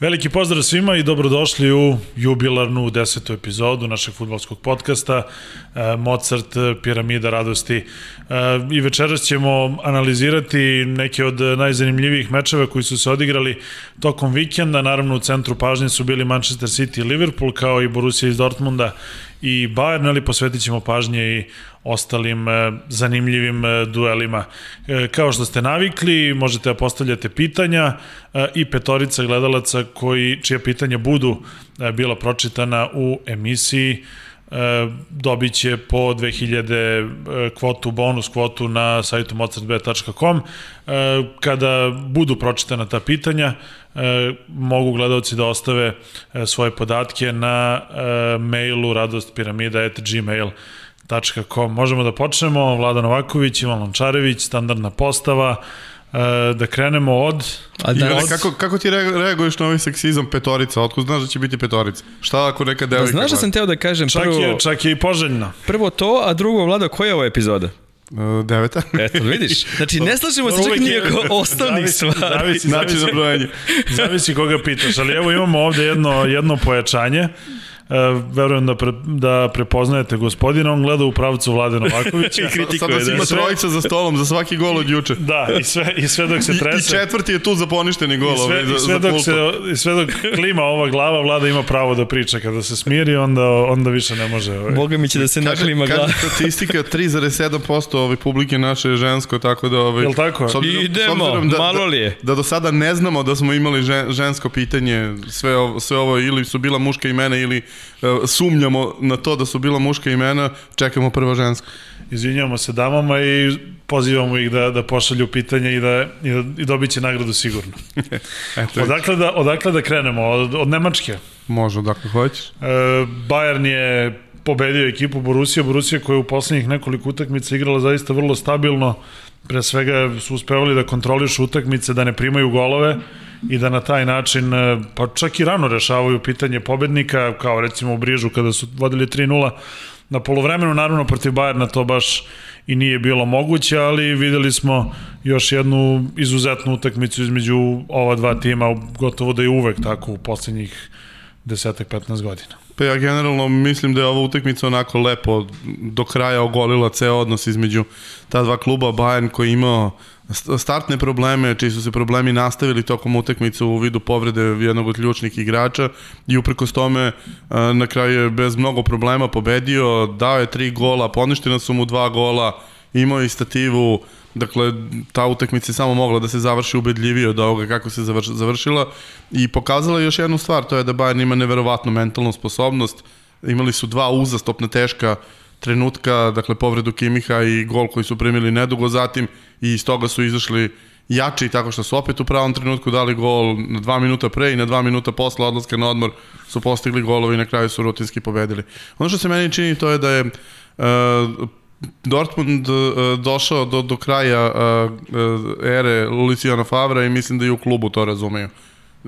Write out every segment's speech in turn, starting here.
Veliki pozdrav svima i dobrodošli u jubilarnu desetu epizodu našeg futbolskog podcasta e, Mozart, Piramida radosti. E, I večeras ćemo analizirati neke od najzanimljivijih mečeva koji su se odigrali tokom vikenda. Naravno u centru pažnje su bili Manchester City i Liverpool kao i Borussia iz Dortmunda i Bayern, ali posvetit ćemo pažnje i ostalim e, zanimljivim e, duelima. E, kao što ste navikli, možete da postavljate pitanja i petorica gledalaca koji, čija pitanja budu bila pročitana u emisiji dobit će po 2000 kvotu, bonus kvotu na sajtu mozartb.com. Kada budu pročitana ta pitanja, mogu gledalci da ostave svoje podatke na mailu radostpiramida.gmail.com Com. Možemo da počnemo, Vlada Novaković, Ivan Lončarević, standardna postava, e, da krenemo od... A da, od... Kako, kako ti reaguješ na ovaj seksizam petorica? Otko znaš da će biti petorica? Šta ako neka devojka... Da, znaš da sam teo da kažem čak prvo... Je, čak je i poželjno. Prvo to, a drugo, Vlada, koja je ova epizoda? Uh, deveta. Eto, vidiš. Znači, ne slažemo se čak nije oko osnovnih stvari. Zavisi, zavisi, zavisi, zavisi koga pitaš, ali evo imamo ovde jedno, jedno pojačanje. E, verujem da, pre, da prepoznajete gospodina, on gleda u pravcu Vlade Novakovića. I kritikuje. Sada da ima trojica za stolom za svaki gol od juče. Da, i sve, i sve dok se trese. I, i četvrti je tu za poništeni gol. I sve, ovaj, i sve, za, dok za se, I sve dok klima ova glava, Vlada ima pravo da priča. Kada se smiri, onda, onda više ne može. Ovaj. Boga mi će da se naklima glava. Kaže statistika, 3,7% ove publike naše je žensko, tako da... Ovaj, Jel tako? S obzirom, Idemo, s obzirom da, malo li je? Da, da do sada ne znamo da smo imali žen, žensko pitanje, sve ovo, sve ovo ili su bila muška imena ili sumnjamo na to da su bila muška imena, čekamo prvo žensko. Izvinjavamo se damama i pozivamo ih da, da pošalju pitanje i da, i, da, i dobit će nagradu sigurno. Eto, odakle, da, odakle da krenemo? Od, od Nemačke? Može, odakle hoćeš. E, Bayern je pobedio ekipu Borussia, Borussia koja je u poslednjih nekoliko utakmica igrala zaista vrlo stabilno, pre svega su uspevali da kontrolišu utakmice, da ne primaju golove i da na taj način, e, pa čak i rano rešavaju pitanje pobednika, kao recimo u Brižu kada su vodili 3-0 na polovremenu, naravno protiv Bajerna to baš i nije bilo moguće, ali videli smo još jednu izuzetnu utakmicu između ova dva tima, gotovo da je uvek tako u poslednjih 10-15 godina. Pa ja generalno mislim da je ova utakmica onako lepo do kraja ogolila ceo odnos između ta dva kluba, Bayern koji imao startne probleme, čiji su se problemi nastavili tokom utakmice u vidu povrede jednog od ključnih igrača i uprkos tome na kraju je bez mnogo problema pobedio, dao je tri gola, poništena su mu dva gola, imao je stativu, dakle ta utakmica je samo mogla da se završi ubedljivije od ovoga kako se završila i pokazala još jednu stvar, to je da Bayern ima neverovatnu mentalnu sposobnost, imali su dva uzastopna teška trenutka, dakle povredu Kimiha i gol koji su primili nedugo zatim i iz toga su izašli jači tako što su opet u pravom trenutku dali gol na dva minuta pre i na dva minuta posle odlaska na odmor su postigli golovi i na kraju su rutinski pobedili. Ono što se meni čini to je da je uh, Dortmund uh, došao do, do kraja uh, uh, ere Luciana Favra i mislim da i u klubu to razumeju.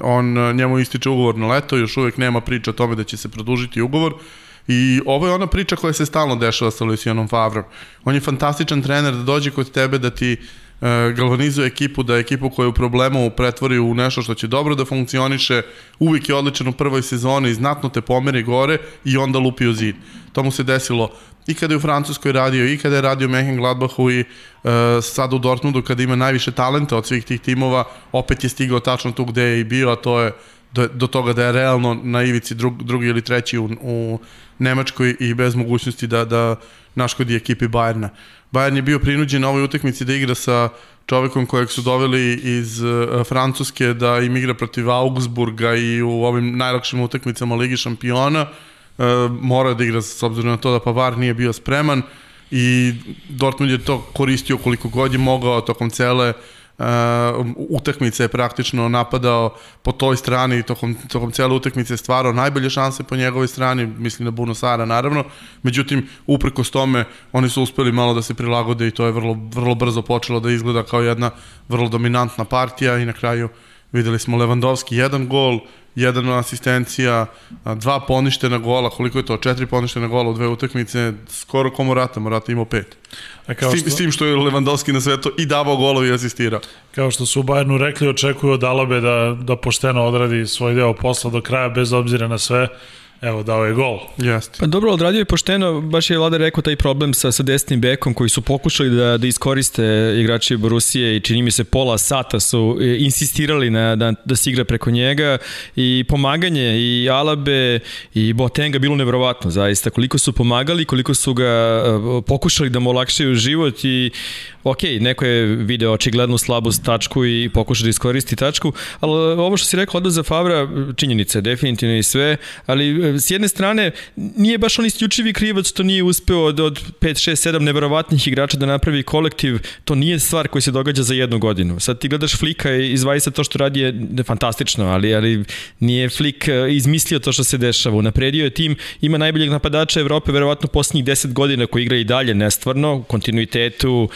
On, njemu ističe ugovor na leto, još uvek nema priča o tome da će se produžiti ugovor. I ovo je ona priča koja se stalno dešava sa Lucianom Favrom. On je fantastičan trener da dođe kod tebe da ti galvanizuje ekipu, da ekipu koja je u problemu pretvori u nešto što će dobro da funkcioniše, uvijek je odličan u prvoj sezoni, znatno te pomeri gore i onda lupi u zid. To mu se desilo i kada je u Francuskoj radio, i kada je radio Mehen Gladbachu i uh, sad u Dortmundu kada ima najviše talenta od svih tih timova, opet je stigao tačno tu gde je i bio, a to je do, do toga da je realno na ivici drug, drugi ili treći u, u Nemačkoj i bez mogućnosti da, da naškodi ekipi Bajerna. Bayern je bio prinuđen na ovoj utakmici da igra sa čovekom kojeg su doveli iz uh, Francuske da im igra protiv Augsburga i u ovim najlakšim utakmicama Ligi šampiona. Uh, mora da igra s obzirom na to da Pavar nije bio spreman i Dortmund je to koristio koliko god je mogao tokom cele uh, uh, utakmice je praktično napadao po toj strani tokom, tokom cele utakmice je stvarao najbolje šanse po njegovoj strani, mislim na Buno Sara naravno, međutim uprkos tome oni su uspeli malo da se prilagode i to je vrlo, vrlo brzo počelo da izgleda kao jedna vrlo dominantna partija i na kraju Videli smo Lewandowski jedan gol, jedan asistencija, dva poništena gola, koliko je to? Četiri poništena gola u dve utakmice, skoro ko Morata, Morata imao pet. A kao s, tim, što, s tim što je Lewandowski na svetu i davao golovi i asistirao. Kao što su u Bayernu rekli, očekuju od Alabe da, da pošteno odradi svoj deo posla do kraja, bez obzira na sve Evo, dao je gol. Jeste. Pa dobro, odradio je pošteno, baš je Vlada rekao taj problem sa, sa desnim bekom koji su pokušali da, da iskoriste igrači Borusije i čini mi se pola sata su e, insistirali na, da, da se igra preko njega i pomaganje i Alabe i Botenga bilo neverovatno zaista. Koliko su pomagali, koliko su ga e, pokušali da mu olakšaju život i ok, neko je video očiglednu slabu tačku i pokušao da iskoristi tačku, ali ovo što si rekao odlaz za Favra, činjenice, definitivno i sve, ali e, s jedne strane nije baš on isključivi krivac što nije uspeo od, od 5, 6, 7 neverovatnih igrača da napravi kolektiv, to nije stvar koja se događa za jednu godinu. Sad ti gledaš Flika i izvajisa to što radi je fantastično, ali, ali nije Flik e, izmislio to što se dešava. Unapredio je tim, ima najboljeg napadača Evrope verovatno poslednjih 10 godina koji igra i dalje nestvarno, u kontinuitetu,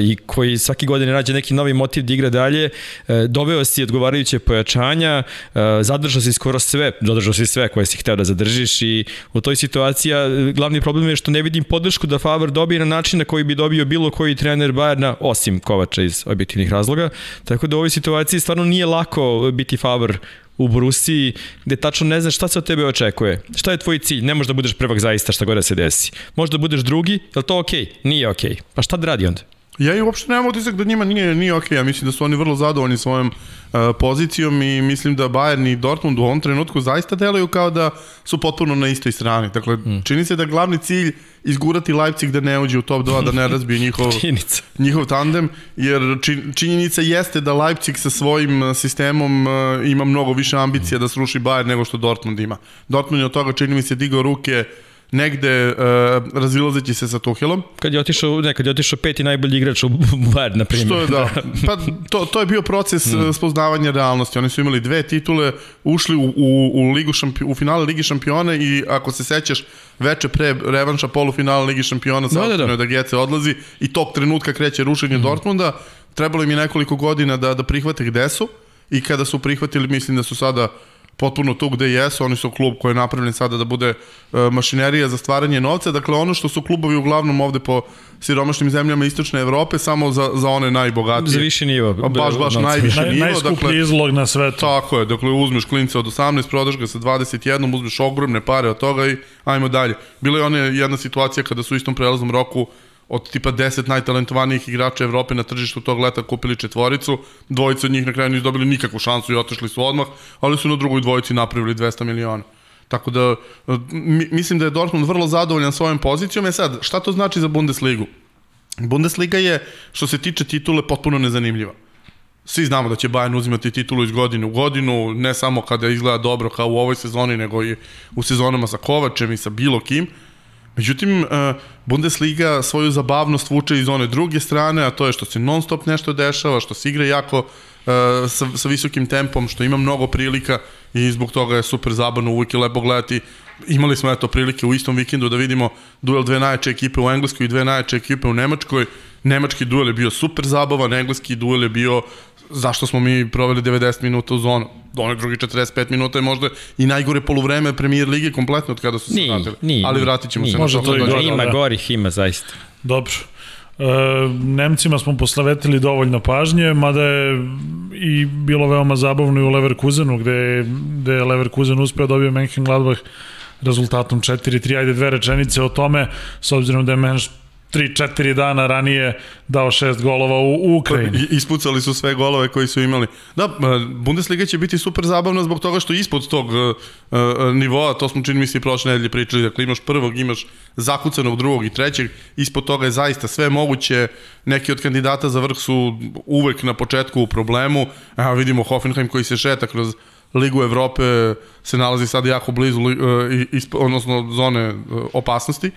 i koji svaki godine nađe neki novi motiv da igra dalje, e, doveo si odgovarajuće pojačanja, e, zadržao si skoro sve, zadržao si sve koje si hteo da zadržiš i u toj situaciji glavni problem je što ne vidim podršku da Faber dobije na način na koji bi dobio bilo koji trener Bajerna, osim Kovača iz objektivnih razloga. Tako da u ovoj situaciji stvarno nije lako biti Faber u Brusiji, gde tačno ne znaš šta se od tebe očekuje. Šta je tvoj cilj? Ne možeš da budeš prvak zaista šta god da se desi. Možda budeš drugi, je li to okej? Okay? Nije okej. Okay. Pa šta da radi onda? Ja i uopšte nemam utisak da njima nije, nije okej. Okay. Ja mislim da su oni vrlo zadovoljni svojom uh, pozicijom i mislim da Bayern i Dortmund u ovom trenutku zaista deluju kao da su potpuno na istoj strani. Dakle, mm. čini se da glavni cilj izgurati Leipzig da ne uđe u top 2, da ne razbije njihov, njihov tandem, jer činjenica jeste da Leipzig sa svojim uh, sistemom uh, ima mnogo više ambicija da sruši Bayern nego što Dortmund ima. Dortmund je od toga čini mi se digao ruke negde uh, razilazeći se sa Tuhelom. Kad je otišao, ne, kad je otišao peti najbolji igrač u Bayern, na primjer. Što je, da. Pa to, to je bio proces mm. spoznavanja realnosti. Oni su imali dve titule, ušli u, u, u, ligu šampi, u finale Ligi šampiona i ako se sećaš, veče pre revanša polufinala Ligi šampiona sa da, da, da. da Gece odlazi i tog trenutka kreće rušenje mm. Dortmunda. Trebalo im je nekoliko godina da, da prihvate gde su i kada su prihvatili, mislim da su sada potpuno tu gde jesu, oni su klub koji je napravljen sada da bude uh, mašinerija za stvaranje novca, dakle ono što su klubovi uglavnom ovde po siromašnim zemljama istočne Evrope samo za, za one najbogatije. Za viši nivo. Baš, baš najviši Naj, nivo. Najskuplji dakle, izlog na svetu. Tako je, dakle uzmeš klinca od 18, prodaš ga sa 21, uzmeš ogromne pare od toga i ajmo dalje. Bila je ona jedna situacija kada su u istom prelaznom roku od tipa 10 najtalentovanijih igrača Evrope na tržištu tog leta kupili četvoricu, dvojica od njih na kraju nisu dobili nikakvu šansu i otišli su odmah, ali su na drugoj dvojici napravili 200 miliona. Tako da, mislim da je Dortmund vrlo zadovoljan svojom pozicijom. E sad, šta to znači za Bundesligu? Bundesliga je, što se tiče titule, potpuno nezanimljiva. Svi znamo da će Bayern uzimati titulu iz godine u godinu, ne samo kada izgleda dobro kao u ovoj sezoni, nego i u sezonama sa Kovačem i sa bilo kim. Međutim, e, Bundesliga svoju zabavnost vuče iz one druge strane, a to je što se non stop nešto dešava, što se igra jako uh, sa, sa visokim tempom, što ima mnogo prilika i zbog toga je super zabavno uvijek i lepo gledati. Imali smo eto prilike u istom vikendu da vidimo duel dve najjače ekipe u Engleskoj i dve najjače ekipe u Nemačkoj. Nemački duel je bio super zabavan, engleski duel je bio zašto smo mi proveli 90 minuta u zonu. Onaj drugi 45 minuta je možda i najgore poluvreme premijer lige kompletno od kada su se nije, vratili. Nije, Ali vratit ćemo nije. se Možda na to. to ima da. gorih, ima zaista. Dobro. E, Nemcima smo poslavetili dovoljno pažnje, mada je i bilo veoma zabavno i u Leverkusenu, gde, gde je Leverkusen uspeo da dobio Mönchengladbach rezultatom 4-3, ajde dve rečenice o tome, s obzirom da je Menš 3-4 dana ranije dao šest golova u, Ukrajini. Ispucali su sve golove koji su imali. Da, Bundesliga će biti super zabavna zbog toga što ispod tog uh, nivoa, to smo čini mi se i prošle nedelje pričali, dakle imaš prvog, imaš zakucanog drugog i trećeg, ispod toga je zaista sve moguće, neki od kandidata za vrh su uvek na početku u problemu, evo vidimo Hoffenheim koji se šeta kroz Ligu Evrope, se nalazi sad jako blizu, uh, isp, odnosno zone opasnosti,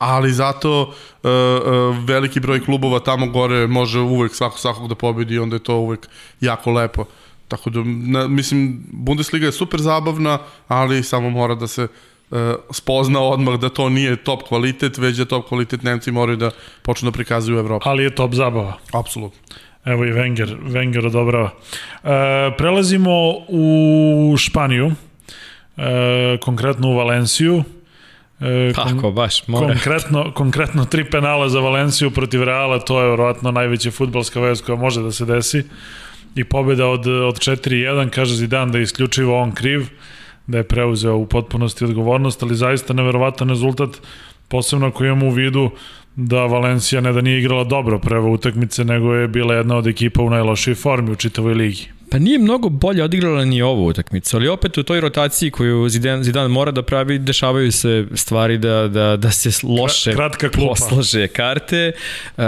ali zato uh, uh, veliki broj klubova tamo gore može uvek svako svakog da pobedi i onda je to uvek jako lepo. Tako da, na, mislim, Bundesliga je super zabavna, ali samo mora da se uh, spozna odmah da to nije top kvalitet, već da top kvalitet Nemci moraju da počnu da prikazuju u Evropi. Ali je top zabava. Apsolutno. Evo i Wenger, Wenger odobrava. E, prelazimo u Španiju, e, konkretno u Valenciju. E, Tako, baš, mora. Konkretno, konkretno tri penala za Valenciju protiv Reala, to je vjerojatno najveća futbalska vez koja može da se desi. I pobjeda od, od 4-1, kaže Zidan da je isključivo on kriv, da je preuzeo u potpunosti odgovornost, ali zaista neverovatan rezultat, posebno ako imamo u vidu da Valencija ne da nije igrala dobro prve utakmice, nego je bila jedna od ekipa u najlošoj formi u čitavoj ligi. Pa nije mnogo bolje odigrala ni ovu utakmicu, ali opet u toj rotaciji koju Zidan, Zidan mora da pravi, dešavaju se stvari da, da, da se loše Kratka klupa. poslože karte. Uh,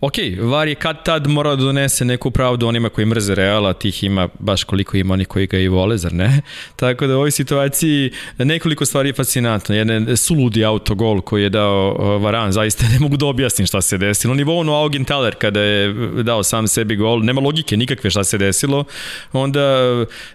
ok, VAR je kad tad mora da donese neku pravdu onima koji mrze Reala, tih ima baš koliko ima oni koji ga i vole, zar ne? Tako da u ovoj situaciji nekoliko stvari je fascinantno. Jedan suludi autogol koji je dao Varan, zaista ne mogu da objasnim šta se desilo. Nivo ono Augenthaler kada je dao sam sebi gol, nema logike nikakve šta se desilo. Onda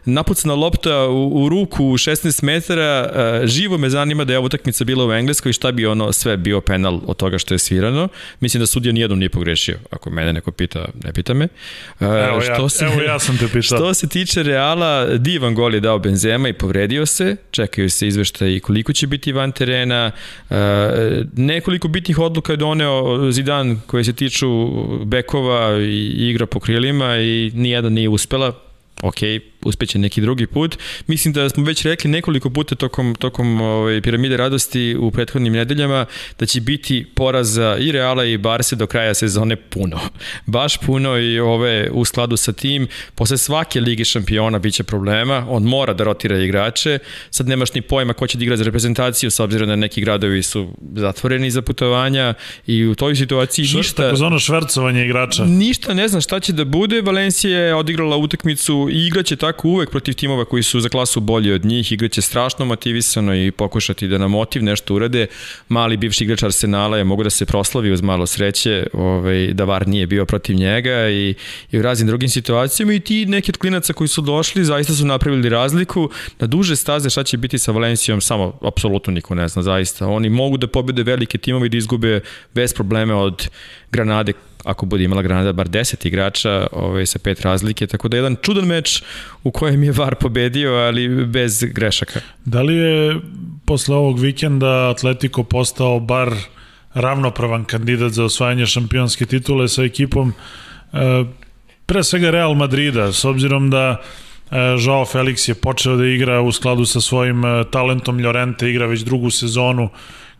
napucana lopta u, u ruku u 16 metara, živo me zanima da je ova utakmica bila u Engleskoj, šta bi ono sve bio penal od toga što je svirano. Mislim da sudija nijednom nije pogrešio pogrešio. Ako mene neko pita, ne pita me. Evo, što ja, se, evo ja sam te pitao. Što se tiče Reala, divan gol je dao Benzema i povredio se. Čekaju se izveštaj koliko će biti van terena. Nekoliko bitnih odluka je doneo Zidan koje se tiču bekova i igra po krilima i nijedan nije uspela. Ok, uspeće neki drugi put. Mislim da smo već rekli nekoliko puta tokom, tokom ovaj, piramide radosti u prethodnim nedeljama da će biti poraza i Reala i Barse do kraja sezone puno. Baš puno i ove u skladu sa tim. Posle svake lige šampiona biće problema, on mora da rotira igrače. Sad nemaš ni pojma ko će da igra za reprezentaciju s obzirom da neki gradovi su zatvoreni za putovanja i u toj situaciji Šver, ništa... Tako zvano švercovanje igrača. Ništa ne znam šta će da bude. Valencija je odigrala utakmicu i igraće tako tako uvek protiv timova koji su za klasu bolji od njih, igraće strašno motivisano i pokušati da na motiv nešto urade. Mali bivši igrač Arsenala je mogu da se proslavi uz malo sreće, ovaj, da VAR nije bio protiv njega i, i u raznim drugim situacijama i ti neki od klinaca koji su došli zaista su napravili razliku na duže staze šta će biti sa Valencijom samo apsolutno niko ne zna zaista. Oni mogu da pobede velike timove i da izgube bez probleme od Granade ako bude imala Granada bar 10 igrača ovaj, sa pet razlike, tako da je jedan čudan meč u kojem je VAR pobedio, ali bez grešaka. Da li je posle ovog vikenda Atletico postao bar ravnopravan kandidat za osvajanje šampionske titule sa ekipom e, pre svega Real Madrida, s obzirom da e, Joao Felix je počeo da igra u skladu sa svojim e, talentom, Llorente igra već drugu sezonu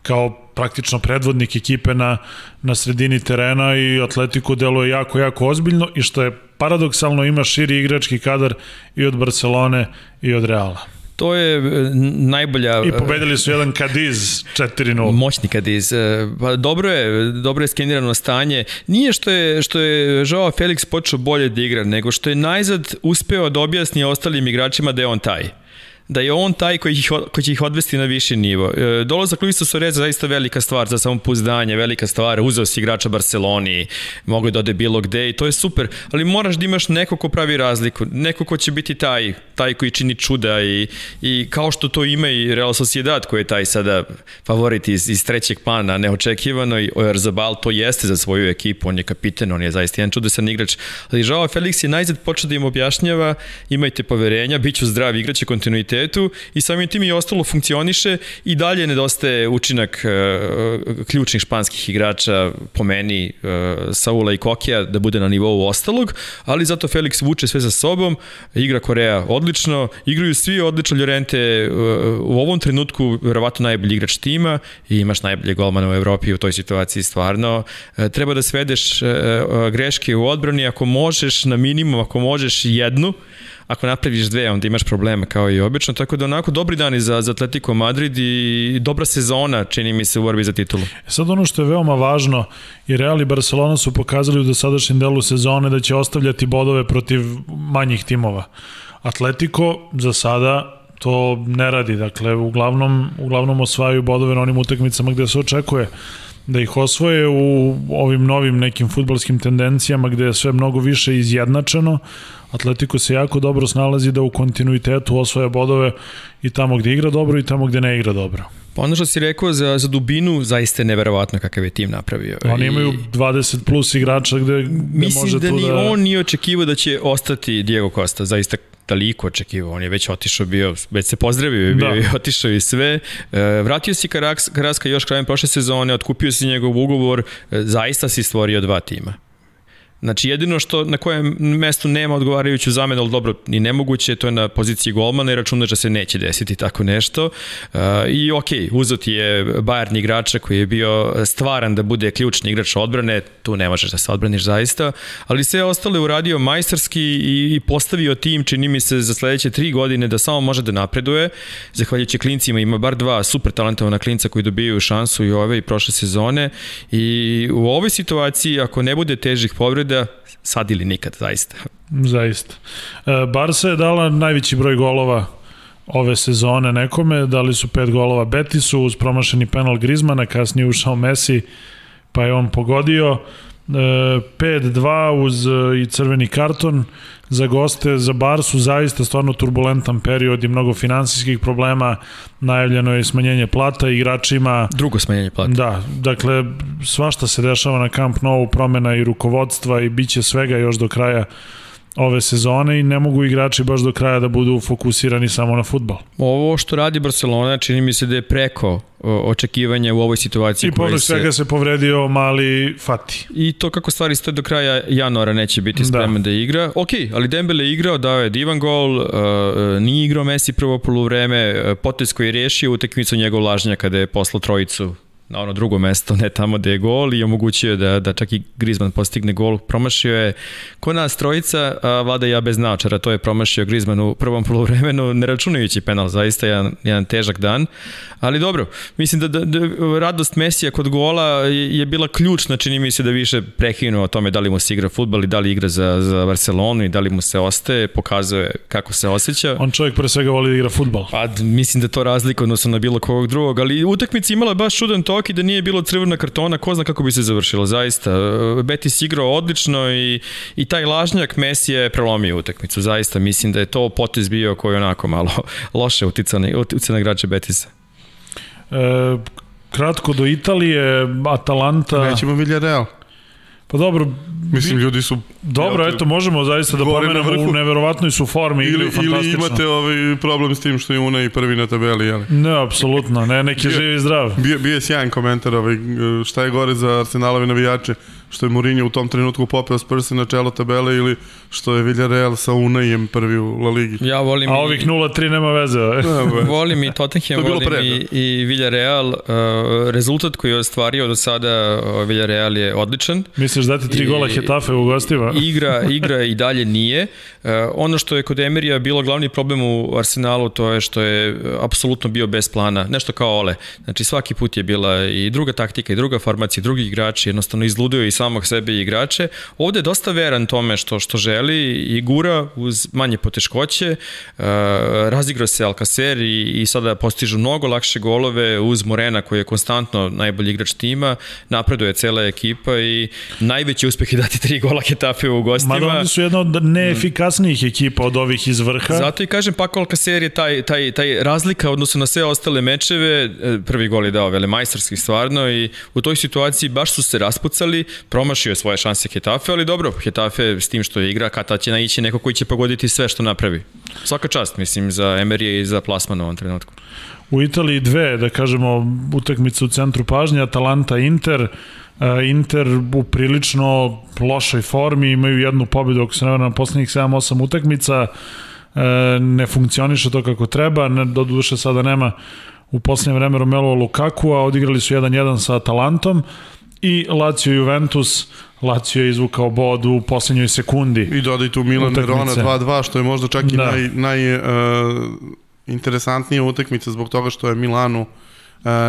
kao praktično predvodnik ekipe na, na sredini terena i Atletico deluje jako, jako ozbiljno i što je paradoksalno ima širi igrački kadar i od Barcelone i od Reala. To je e, najbolja... I pobedili su jedan Kadiz 4-0. Moćni Kadiz. E, pa dobro je, dobro je skenirano stanje. Nije što je, što je Joao Felix počeo bolje da igra, nego što je najzad uspeo da objasni ostalim igračima da je on taj da je on taj koji, ih, koji će ih odvesti na viši nivo. E, dolazak Luisa Soreza zaista velika stvar za samopouzdanje, velika stvar, uzeo si igrača Barceloni, mogu da ode bilo gde i to je super, ali moraš da imaš neko ko pravi razliku, neko ko će biti taj, taj koji čini čuda i, i kao što to ima i Real Sociedad koji je taj sada favorit iz, iz trećeg plana, neočekivano i Ojarzabal to jeste za svoju ekipu, on je kapiten, on je zaista jedan čudesan igrač, ali Žao Felix je najzad počeo da im objašnjava, imajte poverenja, bit ću zdrav, igraće kontinuitet kvalitetu i samim tim i ostalo funkcioniše i dalje nedostaje učinak uh, ključnih španskih igrača po meni uh, Saula i Kokija da bude na nivou ostalog, ali zato Felix vuče sve sa sobom, igra Korea odlično, igraju svi odlično Llorente uh, u ovom trenutku verovatno najbolji igrač tima i imaš najbolje golmana u Evropi u toj situaciji stvarno. Uh, treba da svedeš uh, greške u odbrani ako možeš na minimum, ako možeš jednu, ako napraviš dve, onda imaš probleme kao i obično, tako da onako dobri dani za, za Atletico Madrid i dobra sezona, čini mi se, u borbi za titulu. E sad ono što je veoma važno, i Real i Barcelona su pokazali u dosadašnjem delu sezone da će ostavljati bodove protiv manjih timova. Atletico za sada to ne radi, dakle uglavnom, uglavnom osvajaju bodove na onim utakmicama gde se očekuje da ih osvoje u ovim novim nekim futbalskim tendencijama gde je sve mnogo više izjednačeno, Atletico se jako dobro snalazi da u kontinuitetu osvoja bodove i tamo gde igra dobro i tamo gde ne igra dobro. Pa ono što si rekao za, za dubinu, zaista je neverovatno kakav je tim napravio. Oni I, imaju 20 plus igrača gde, gde mislim može da tu ni da... on nije očekivao da će ostati Diego Costa, zaista toliko očekivao, on je već otišao bio, već se pozdravio, bio da. i otišao i sve. E, vratio si Karaska još krajem prošle sezone, otkupio si njegov ugovor, e, zaista si stvorio dva tima. Znači jedino što na kojem mestu nema odgovarajuću zamenu, ali dobro, ni nemoguće, to je na poziciji golmana i računaš da se neće desiti tako nešto. Uh, I ok, uzot je Bayern igrača koji je bio stvaran da bude ključni igrač odbrane, tu ne možeš da se odbraniš zaista, ali sve ostale uradio majstorski i, i postavio tim, čini mi se, za sledeće tri godine da samo može da napreduje. Zahvaljujući klincima ima bar dva super talentovana klinca koji dobijaju šansu i ove i prošle sezone i u ovoj situaciji, ako ne bude težih povreda, da sad ili nikad, zaista. Zaista. E, Barca je dala najveći broj golova ove sezone nekome, dali su pet golova Betisu uz promašeni penal Grizmana, kasnije ušao Messi, pa je on pogodio. 5-2 uz e, i crveni karton za goste, za Barsu zaista stvarno turbulentan period i mnogo finansijskih problema, najavljeno je smanjenje plata igračima. Drugo smanjenje plata. Da, dakle svašta se dešava na Camp Nou, promena i rukovodstva i biće svega još do kraja ove sezone i ne mogu igrači baš do kraja da budu fokusirani samo na futbal. Ovo što radi Barcelona čini mi se da je preko očekivanja u ovoj situaciji. I povrlo svega se povredio mali Fati. I to kako stvari stoje do kraja januara neće biti da. spreman da, da igra. Ok, ali Dembele je igrao, dao je divan gol, uh, nije igrao Messi prvo polovreme, potez koji je rešio utekmicu njegov lažnja kada je poslao trojicu na ono drugo mesto, ne tamo gde je gol i omogućio da, da čak i Griezmann postigne gol. Promašio je ko nas trojica, a Vlada ja bez naočara, to je promašio Griezmann u prvom polovremenu, ne računajući penal, zaista jedan, jedan težak dan. Ali dobro, mislim da, da, da radost Mesija kod gola je, je bila ključna, čini mi se da više prekinu o tome da li mu se igra futbal i da li igra za, za Barcelonu i da li mu se ostaje, pokazuje kako se osjeća. On čovjek pre svega voli da igra futbal. Pa mislim da to razlika odnosno na bilo kog drugog, ali utakmica imala baš čudan to Toki da nije bilo crvena kartona, ko zna kako bi se završilo, zaista. Betis igrao odlično i, i taj lažnjak Messi je prelomio utakmicu, zaista. Mislim da je to potez bio koji onako malo loše utica na, utica na igrače Betisa. E, kratko do Italije, Atalanta... Nećemo Villarreal. Pa dobro, mislim ljudi su Dobro, ja, eto možemo zaista da pomenemo u neverovatnoj su formi ili, ili fantastično. Ili imate ovaj problem s tim što je Una i prvi na tabeli, jel? Ne, apsolutno, ne, neki je živi i zdrav. Bio, bio je sjajan komentar, ovaj, šta je gore za Arsenalove navijače, što je Mourinho u tom trenutku popeo Spurs na čelo tabele ili što je Villarreal sa Unajem prvi u La Ligi. Ja volim A ovih 0-3 nema veze. volim i Tottenham, volim pre, i, i Villarreal. Uh, rezultat koji je ostvario do sada uh, Villarreal je odličan. Misliš da ti tri I, gola Hetafe u gostima? igra, igra i dalje nije. Uh, ono što je kod Emerija bilo glavni problem u Arsenalu to je što je apsolutno bio bez plana. Nešto kao Ole. Znači svaki put je bila i druga taktika i druga formacija, drugi igrači, jednostavno izludio i samog sebe i igrače. Ovde je dosta veran tome što, što želi i gura uz manje poteškoće. Uh, razigrao se Alcacer i, i sada postižu mnogo lakše golove uz Morena koji je konstantno najbolji igrač tima. Napreduje cela ekipa i najveći uspeh je dati tri gola Getafe u gostima. Mada oni su jedna od neefikasnijih ekipa od ovih iz vrha. Zato i kažem Paco Alcacer je taj, taj, taj razlika odnosno na sve ostale mečeve. E, prvi gol je dao velemajstarski stvarno i u toj situaciji baš su se raspucali, promašio je svoje šanse Hetafe, ali dobro, Hetafe s tim što je igra, kada će naići neko koji će pogoditi sve što napravi. Svaka čast, mislim, za Emerije i za plasman u ovom trenutku. U Italiji dve, da kažemo, utakmice u centru pažnje, Atalanta, Inter, Inter u prilično lošoj formi, imaju jednu pobedu, ako se ne na poslednjih 7-8 utakmica, ne funkcioniše to kako treba, ne, do duše sada nema u poslednje vreme Romelu Lukaku, a odigrali su 1-1 sa Atalantom, i Lazio Juventus Lazio je izvukao bod u poslednjoj sekundi. I dodaj tu Milan Verona 2-2, što je možda čak i da. naj, naj uh, interesantnija utakmica zbog toga što je Milanu uh,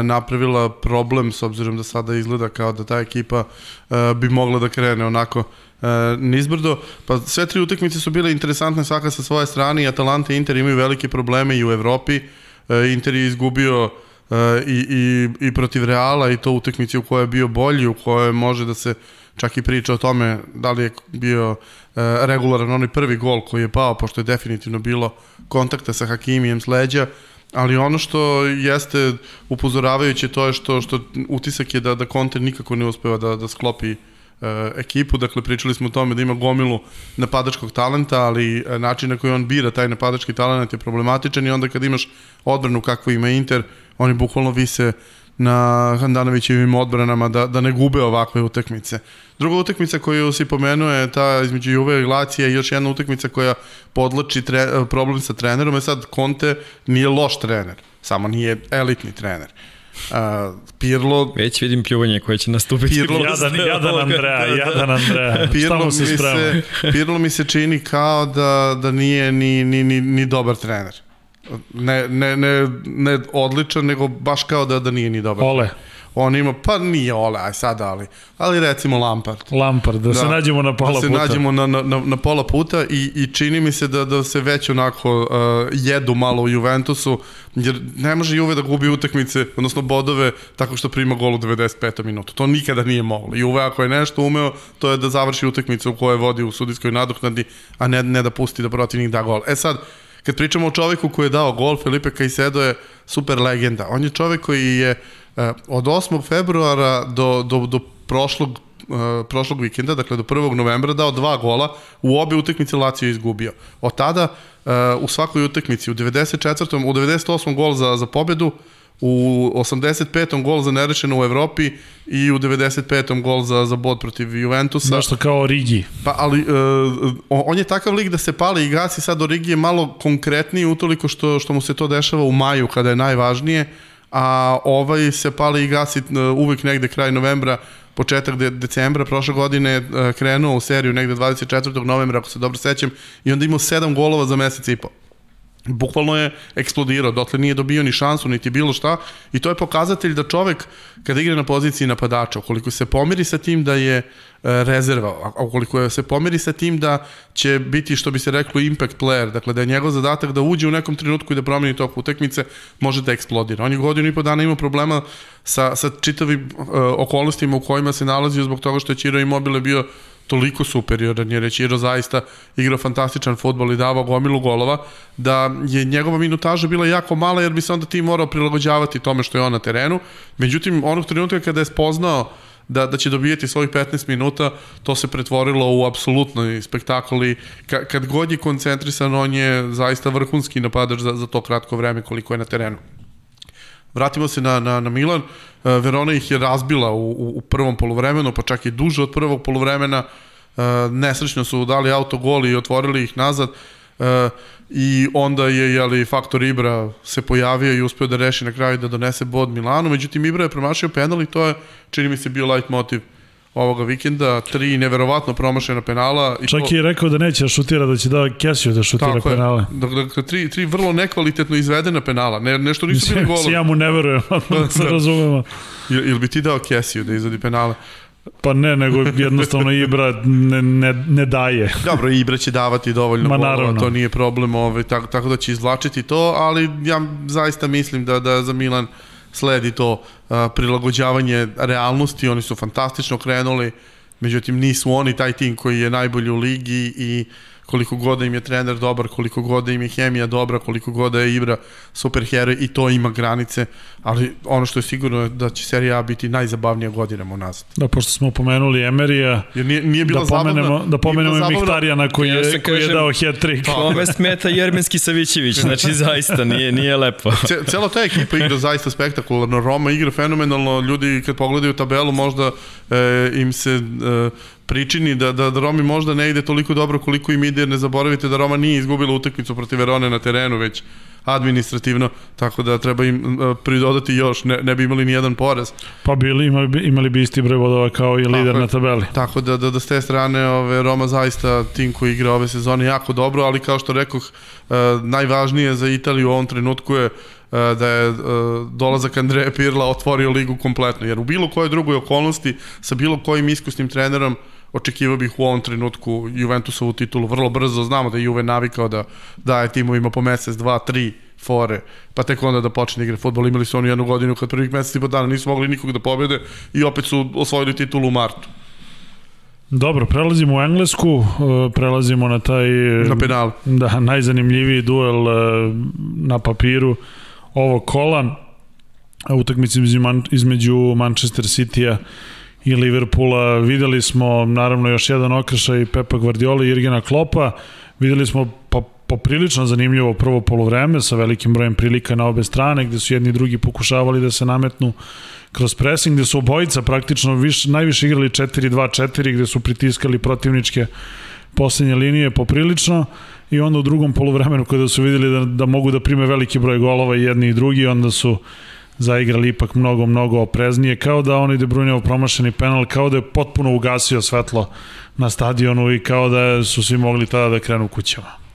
napravila problem s obzirom da sada izgleda kao da ta ekipa uh, bi mogla da krene onako uh, nizbrdo. Pa sve tri utakmice su bile interesantne svaka sa svoje strane i Atalanta i Inter imaju velike probleme i u Evropi. Uh, Inter je izgubio uh, i, i, i protiv Reala i to utakmici u kojoj je bio bolji, u kojoj može da se čak i priča o tome da li je bio e, regularan onaj prvi gol koji je pao, pošto je definitivno bilo kontakta sa Hakimijem s leđa ali ono što jeste upozoravajuće to je što, što utisak je da, da Conte nikako ne uspeva da, da sklopi e, ekipu, dakle pričali smo o tome da ima gomilu napadačkog talenta, ali e, način na koji on bira taj napadački talent je problematičan i onda kad imaš odbranu kakvu ima Inter, oni bukvalno vise na Handanovićevim odbranama da, da ne gube ovakve utakmice. Druga utakmica koju si pomenuo je ta između Juve i Glacije i još jedna utakmica koja podlači tre, problem sa trenerom je sad Conte nije loš trener, samo nije elitni trener. Uh, Pirlo... Već vidim pljuvanje koje će nastupiti. Pirlo, jadan, jadan Andreja, jadan Andreja. Pirlo mi, se, se, Pirlo mi se čini kao da, da nije ni, ni, ni, ni dobar trener. Ne, ne, ne, ne odličan, nego baš kao da, da nije ni dobar. Ole. On ima, pa nije Ole, aj sad, ali, ali recimo Lampard. Lampard, da, da se nađemo na pola puta. Da se puta. nađemo na, na, na pola puta i, i čini mi se da, da se već onako uh, jedu malo u Juventusu, jer ne može Juve da gubi utakmice, odnosno bodove, tako što prima gol u 95. minutu. To nikada nije moglo. Juve ako je nešto umeo, to je da završi utakmicu u kojoj vodi u sudijskoj nadoknadi, a ne, ne da pusti da protivnik da gol. E sad, kad pričamo o čoveku koji je dao gol, Felipe Caicedo je super legenda. On je čovek koji je uh, od 8. februara do, do, do prošlog uh, prošlog vikenda, dakle do 1. novembra dao dva gola, u obe utakmice Lazio izgubio. Od tada uh, u svakoj utakmici, u 94. u 98. gol za, za pobedu, u 85. gol za nerešeno u Evropi i u 95. gol za, za bod protiv Juventusa. Nešto kao Rigi. Pa, ali uh, on je takav lik da se pali i gasi sad do Rigi je malo konkretniji utoliko što, što mu se to dešava u maju kada je najvažnije, a ovaj se pali i gasi uh, uvek negde kraj novembra početak de decembra prošle godine uh, krenuo u seriju negde 24. novembra, ako se dobro sećam, i onda imao 7 golova za mesec i po bukvalno je eksplodirao, dotle nije dobio ni šansu, niti bilo šta i to je pokazatelj da čovek kada igra na poziciji napadača, ukoliko se pomiri sa tim da je e, rezerva, a ukoliko se pomiri sa tim da će biti što bi se reklo impact player, dakle da je njegov zadatak da uđe u nekom trenutku i da promeni tok utekmice, može da eksplodira. On je godinu i po dana imao problema sa, sa čitavim uh, okolnostima u kojima se nalazio zbog toga što je Čiro Immobile bio toliko superioran, jer je Čiro zaista igrao fantastičan futbol i davao gomilu golova, da je njegova minutaža bila jako mala, jer bi se onda ti morao prilagođavati tome što je on na terenu. Međutim, onog trenutka kada je spoznao da, da će dobijati svojih 15 minuta, to se pretvorilo u apsolutno spektakl i ka, kad god je koncentrisan, on je zaista vrhunski napadač za, za to kratko vreme koliko je na terenu. Vratimo se na, na, na Milan. E, Verona ih je razbila u, u, u prvom polovremenu, pa čak i duže od prvog polovremena. E, nesrećno su dali autogol i otvorili ih nazad. E, I onda je jeli, faktor Ibra se pojavio i uspeo da reši na kraju da donese bod Milanu. Međutim, Ibra je promašio penal i to je, čini mi se, bio light motiv ovoga vikenda, tri neverovatno promašena penala. I Čak to... je rekao da neće da šutira, da će da Kesio da šutira Tako penale. Dakle, dakle, tri, tri vrlo nekvalitetno izvedena penala, ne, nešto nisu bili golovi. ja mu ne verujem, da se da. razumemo. Ili il bi ti dao Kesio da izvedi penale? Pa ne, nego jednostavno Ibra ne, ne, ne daje. Dobro, Ibra će davati dovoljno Ma, golova, to nije problem, ovaj, tako, tako da će izvlačiti to, ali ja zaista mislim da, da za Milan uh, sledi to a, prilagođavanje realnosti, oni su fantastično krenuli, međutim nisu oni taj tim koji je najbolji u ligi i koliko god da im je trener dobar, koliko god da im je hemija dobra, koliko god da je Ibra super heroj i to ima granice, ali ono što je sigurno je da će serija A biti najzabavnija godinama unazad. Da, pošto smo pomenuli Emerija, Jer nije, nije bila da pomenemo, zabavna, da pomenemo i Mihtarijana koji je, koji je dao hat-trick. Kome smeta Jermenski Savićević, znači zaista nije, nije lepo. Cela ta ekipa igra zaista spektakularno, Roma igra fenomenalno, ljudi kad pogledaju tabelu možda e, im se e, pričini da, da, da Romi možda ne ide toliko dobro koliko im ide, jer ne zaboravite da Roma nije izgubila utakmicu protiv Verone na terenu, već administrativno, tako da treba im uh, pridodati još, ne, ne bi imali ni jedan poraz. Pa bili, imali, bi, imali bi isti broj bodova kao i lider tako, na tabeli. Tako da, da, da s te strane ove, Roma zaista tim koji igra ove sezone jako dobro, ali kao što rekoh, uh, najvažnije za Italiju u ovom trenutku je uh, da je dolazak Andreja Pirla otvorio ligu kompletno, jer u bilo kojoj drugoj okolnosti sa bilo kojim iskusnim trenerom očekivao bih u ovom trenutku Juventusovu titulu vrlo brzo. Znamo da je Juve navikao da daje timovima po mesec, dva, tri fore, pa tek onda da počne igre futbol. Imali su oni jednu godinu kad prvih mesec i po dana nisu mogli nikog da pobede i opet su osvojili titulu u martu. Dobro, prelazimo u Englesku, e, prelazimo na taj... Na penal. Da, najzanimljiviji duel e, na papiru ovog kola, Man, između Manchester City-a i Liverpoola. Videli smo naravno još jedan okršaj Pepa Guardiola i Irgena Klopa. Videli smo pa, poprilično zanimljivo prvo polovreme sa velikim brojem prilika na obe strane gde su jedni i drugi pokušavali da se nametnu kroz pressing gde su obojica praktično viš, najviše igrali 4-2-4 gde su pritiskali protivničke poslednje linije poprilično i onda u drugom polovremenu kada su videli da, da mogu da prime veliki broj golova i jedni i drugi onda su zaigrali ipak mnogo, mnogo opreznije, kao da onaj De Bruyneov promašeni penal, kao da je potpuno ugasio svetlo na stadionu i kao da su svi mogli tada da krenu kućama.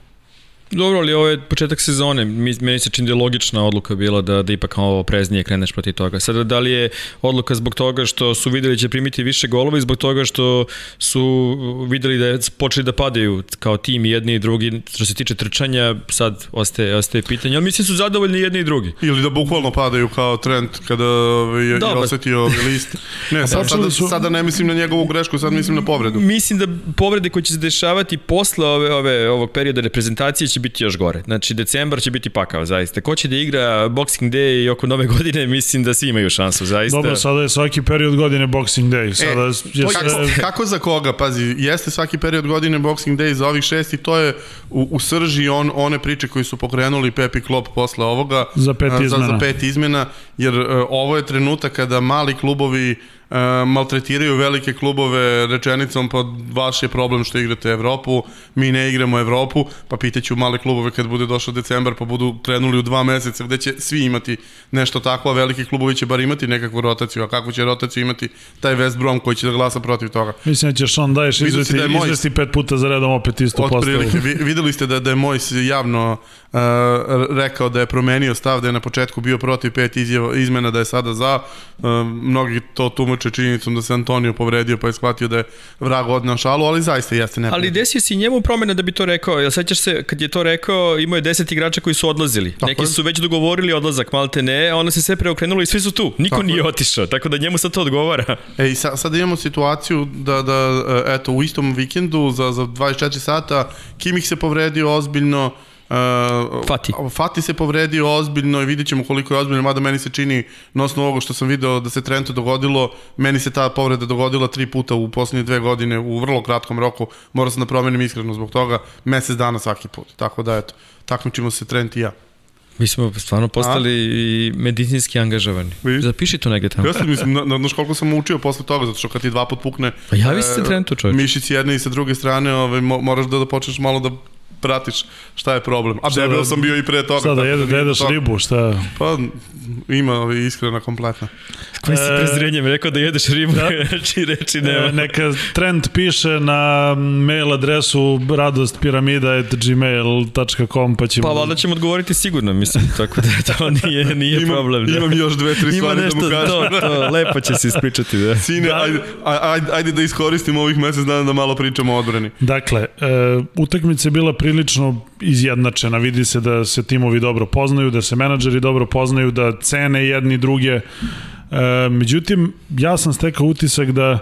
Dobro, ali ovo je početak sezone. Mi, meni se čini da je logična odluka bila da, da ipak kao preznije kreneš protiv toga. Sada, da li je odluka zbog toga što su videli da će primiti više golova i zbog toga što su videli da je počeli da padaju kao tim jedni i drugi, što se tiče trčanja, sad ostaje, ostaje pitanje, ali mislim su zadovoljni jedni i drugi. Ili da bukvalno padaju kao trend kada je, da, je osetio list. Ne, sad, sada, su... sada ne mislim na njegovu grešku, sad mislim na povredu. Mislim da povrede koje će se dešavati posle ove, ove, ovog perioda reprezentacije će biti još gore. Znači, decembar će biti pakao, zaista. Ko će da igra Boxing Day i oko nove godine, mislim da svi imaju šansu, zaista. Dobro, sada je svaki period godine Boxing Day. E, sada e, je kako, sve... kako za koga? Pazi, jeste svaki period godine Boxing Day za ovih šest i to je u, u srži on, one priče koji su pokrenuli Pepi Klop posle ovoga. Za pet izmena. Za, za pet izmena, jer uh, ovo je trenutak kada mali klubovi E, maltretiraju velike klubove rečenicom pa vaš je problem što igrate Evropu, mi ne igramo Evropu, pa pitaću male klubove kad bude došao decembar pa budu krenuli u dva meseca gde će svi imati nešto tako, a veliki klubovi će bar imati nekakvu rotaciju, a kako će rotaciju imati taj West Brom koji će da glasa protiv toga. Mislim da ćeš on daješ izvesti, da moj, izvesti pet puta za redom opet isto postavu. Vi, videli ste da, da je moj javno uh, rekao da je promenio stav, da je na početku bio protiv pet izjava, izmena, da je sada za. Uh, mnogi to tumače činjenicom da se Antonio povredio pa je shvatio da je vrag odnao šalu, ali zaista jeste ne. Ali desio si njemu promene da bi to rekao. Jel sećaš se kad je to rekao, imao je 10 igrača koji su odlazili. Tako Neki je. su već dogovorili odlazak, malte ne, onda se sve preokrenulo i svi su tu. Niko tako nije je. otišao, tako da njemu sad to odgovara. E i sad, sad imamo situaciju da, da eto, u istom vikendu za, za 24 sata Kimih se povredio ozbiljno, Uh, Fati. Fati se povredio ozbiljno i vidjet ćemo koliko je ozbiljno, mada meni se čini na osnovu ovoga što sam video da se Trentu dogodilo, meni se ta povreda dogodila tri puta u poslednje dve godine u vrlo kratkom roku, morao sam da promenim iskreno zbog toga, mesec dana svaki put, tako da eto, takmičimo se Trent i ja. Mi smo stvarno postali A? i medicinski angažovani. Vi? Zapiši to negde tamo. Ja sam mislim, na, na, koliko sam učio posle toga, zato što kad ti dva put pukne... Pa javi se e, Trentu, čovječ. Mišić jedne i sa druge strane, ovaj, moraš da, da počneš malo da pratiš šta je problem. A debel da, sam bio i pre toga. Šta da, jede, da jedeš ribu, šta? Pa ima ali iskrena kompletna. Koji si prezrenjem rekao da jedeš ribu, da? reči, reči nema. E, neka trend piše na mail adresu radostpiramida.gmail.com pa ćemo... Pa valjda ćemo odgovoriti sigurno, mislim, tako da to nije, nije imam, problem. Da. Imam još dve, tri stvari nešto, da mu kažem. To, to, lepo će se ispričati, da. Sine, da. Ajde, ajde, ajde da iskoristimo ovih mesec dana da malo pričamo o odbrani. Dakle, e, utakmica je bila prilično izjednačena, vidi se da se timovi dobro poznaju, da se menadžeri dobro poznaju, da cene jedni druge. E, međutim, ja sam stekao utisak da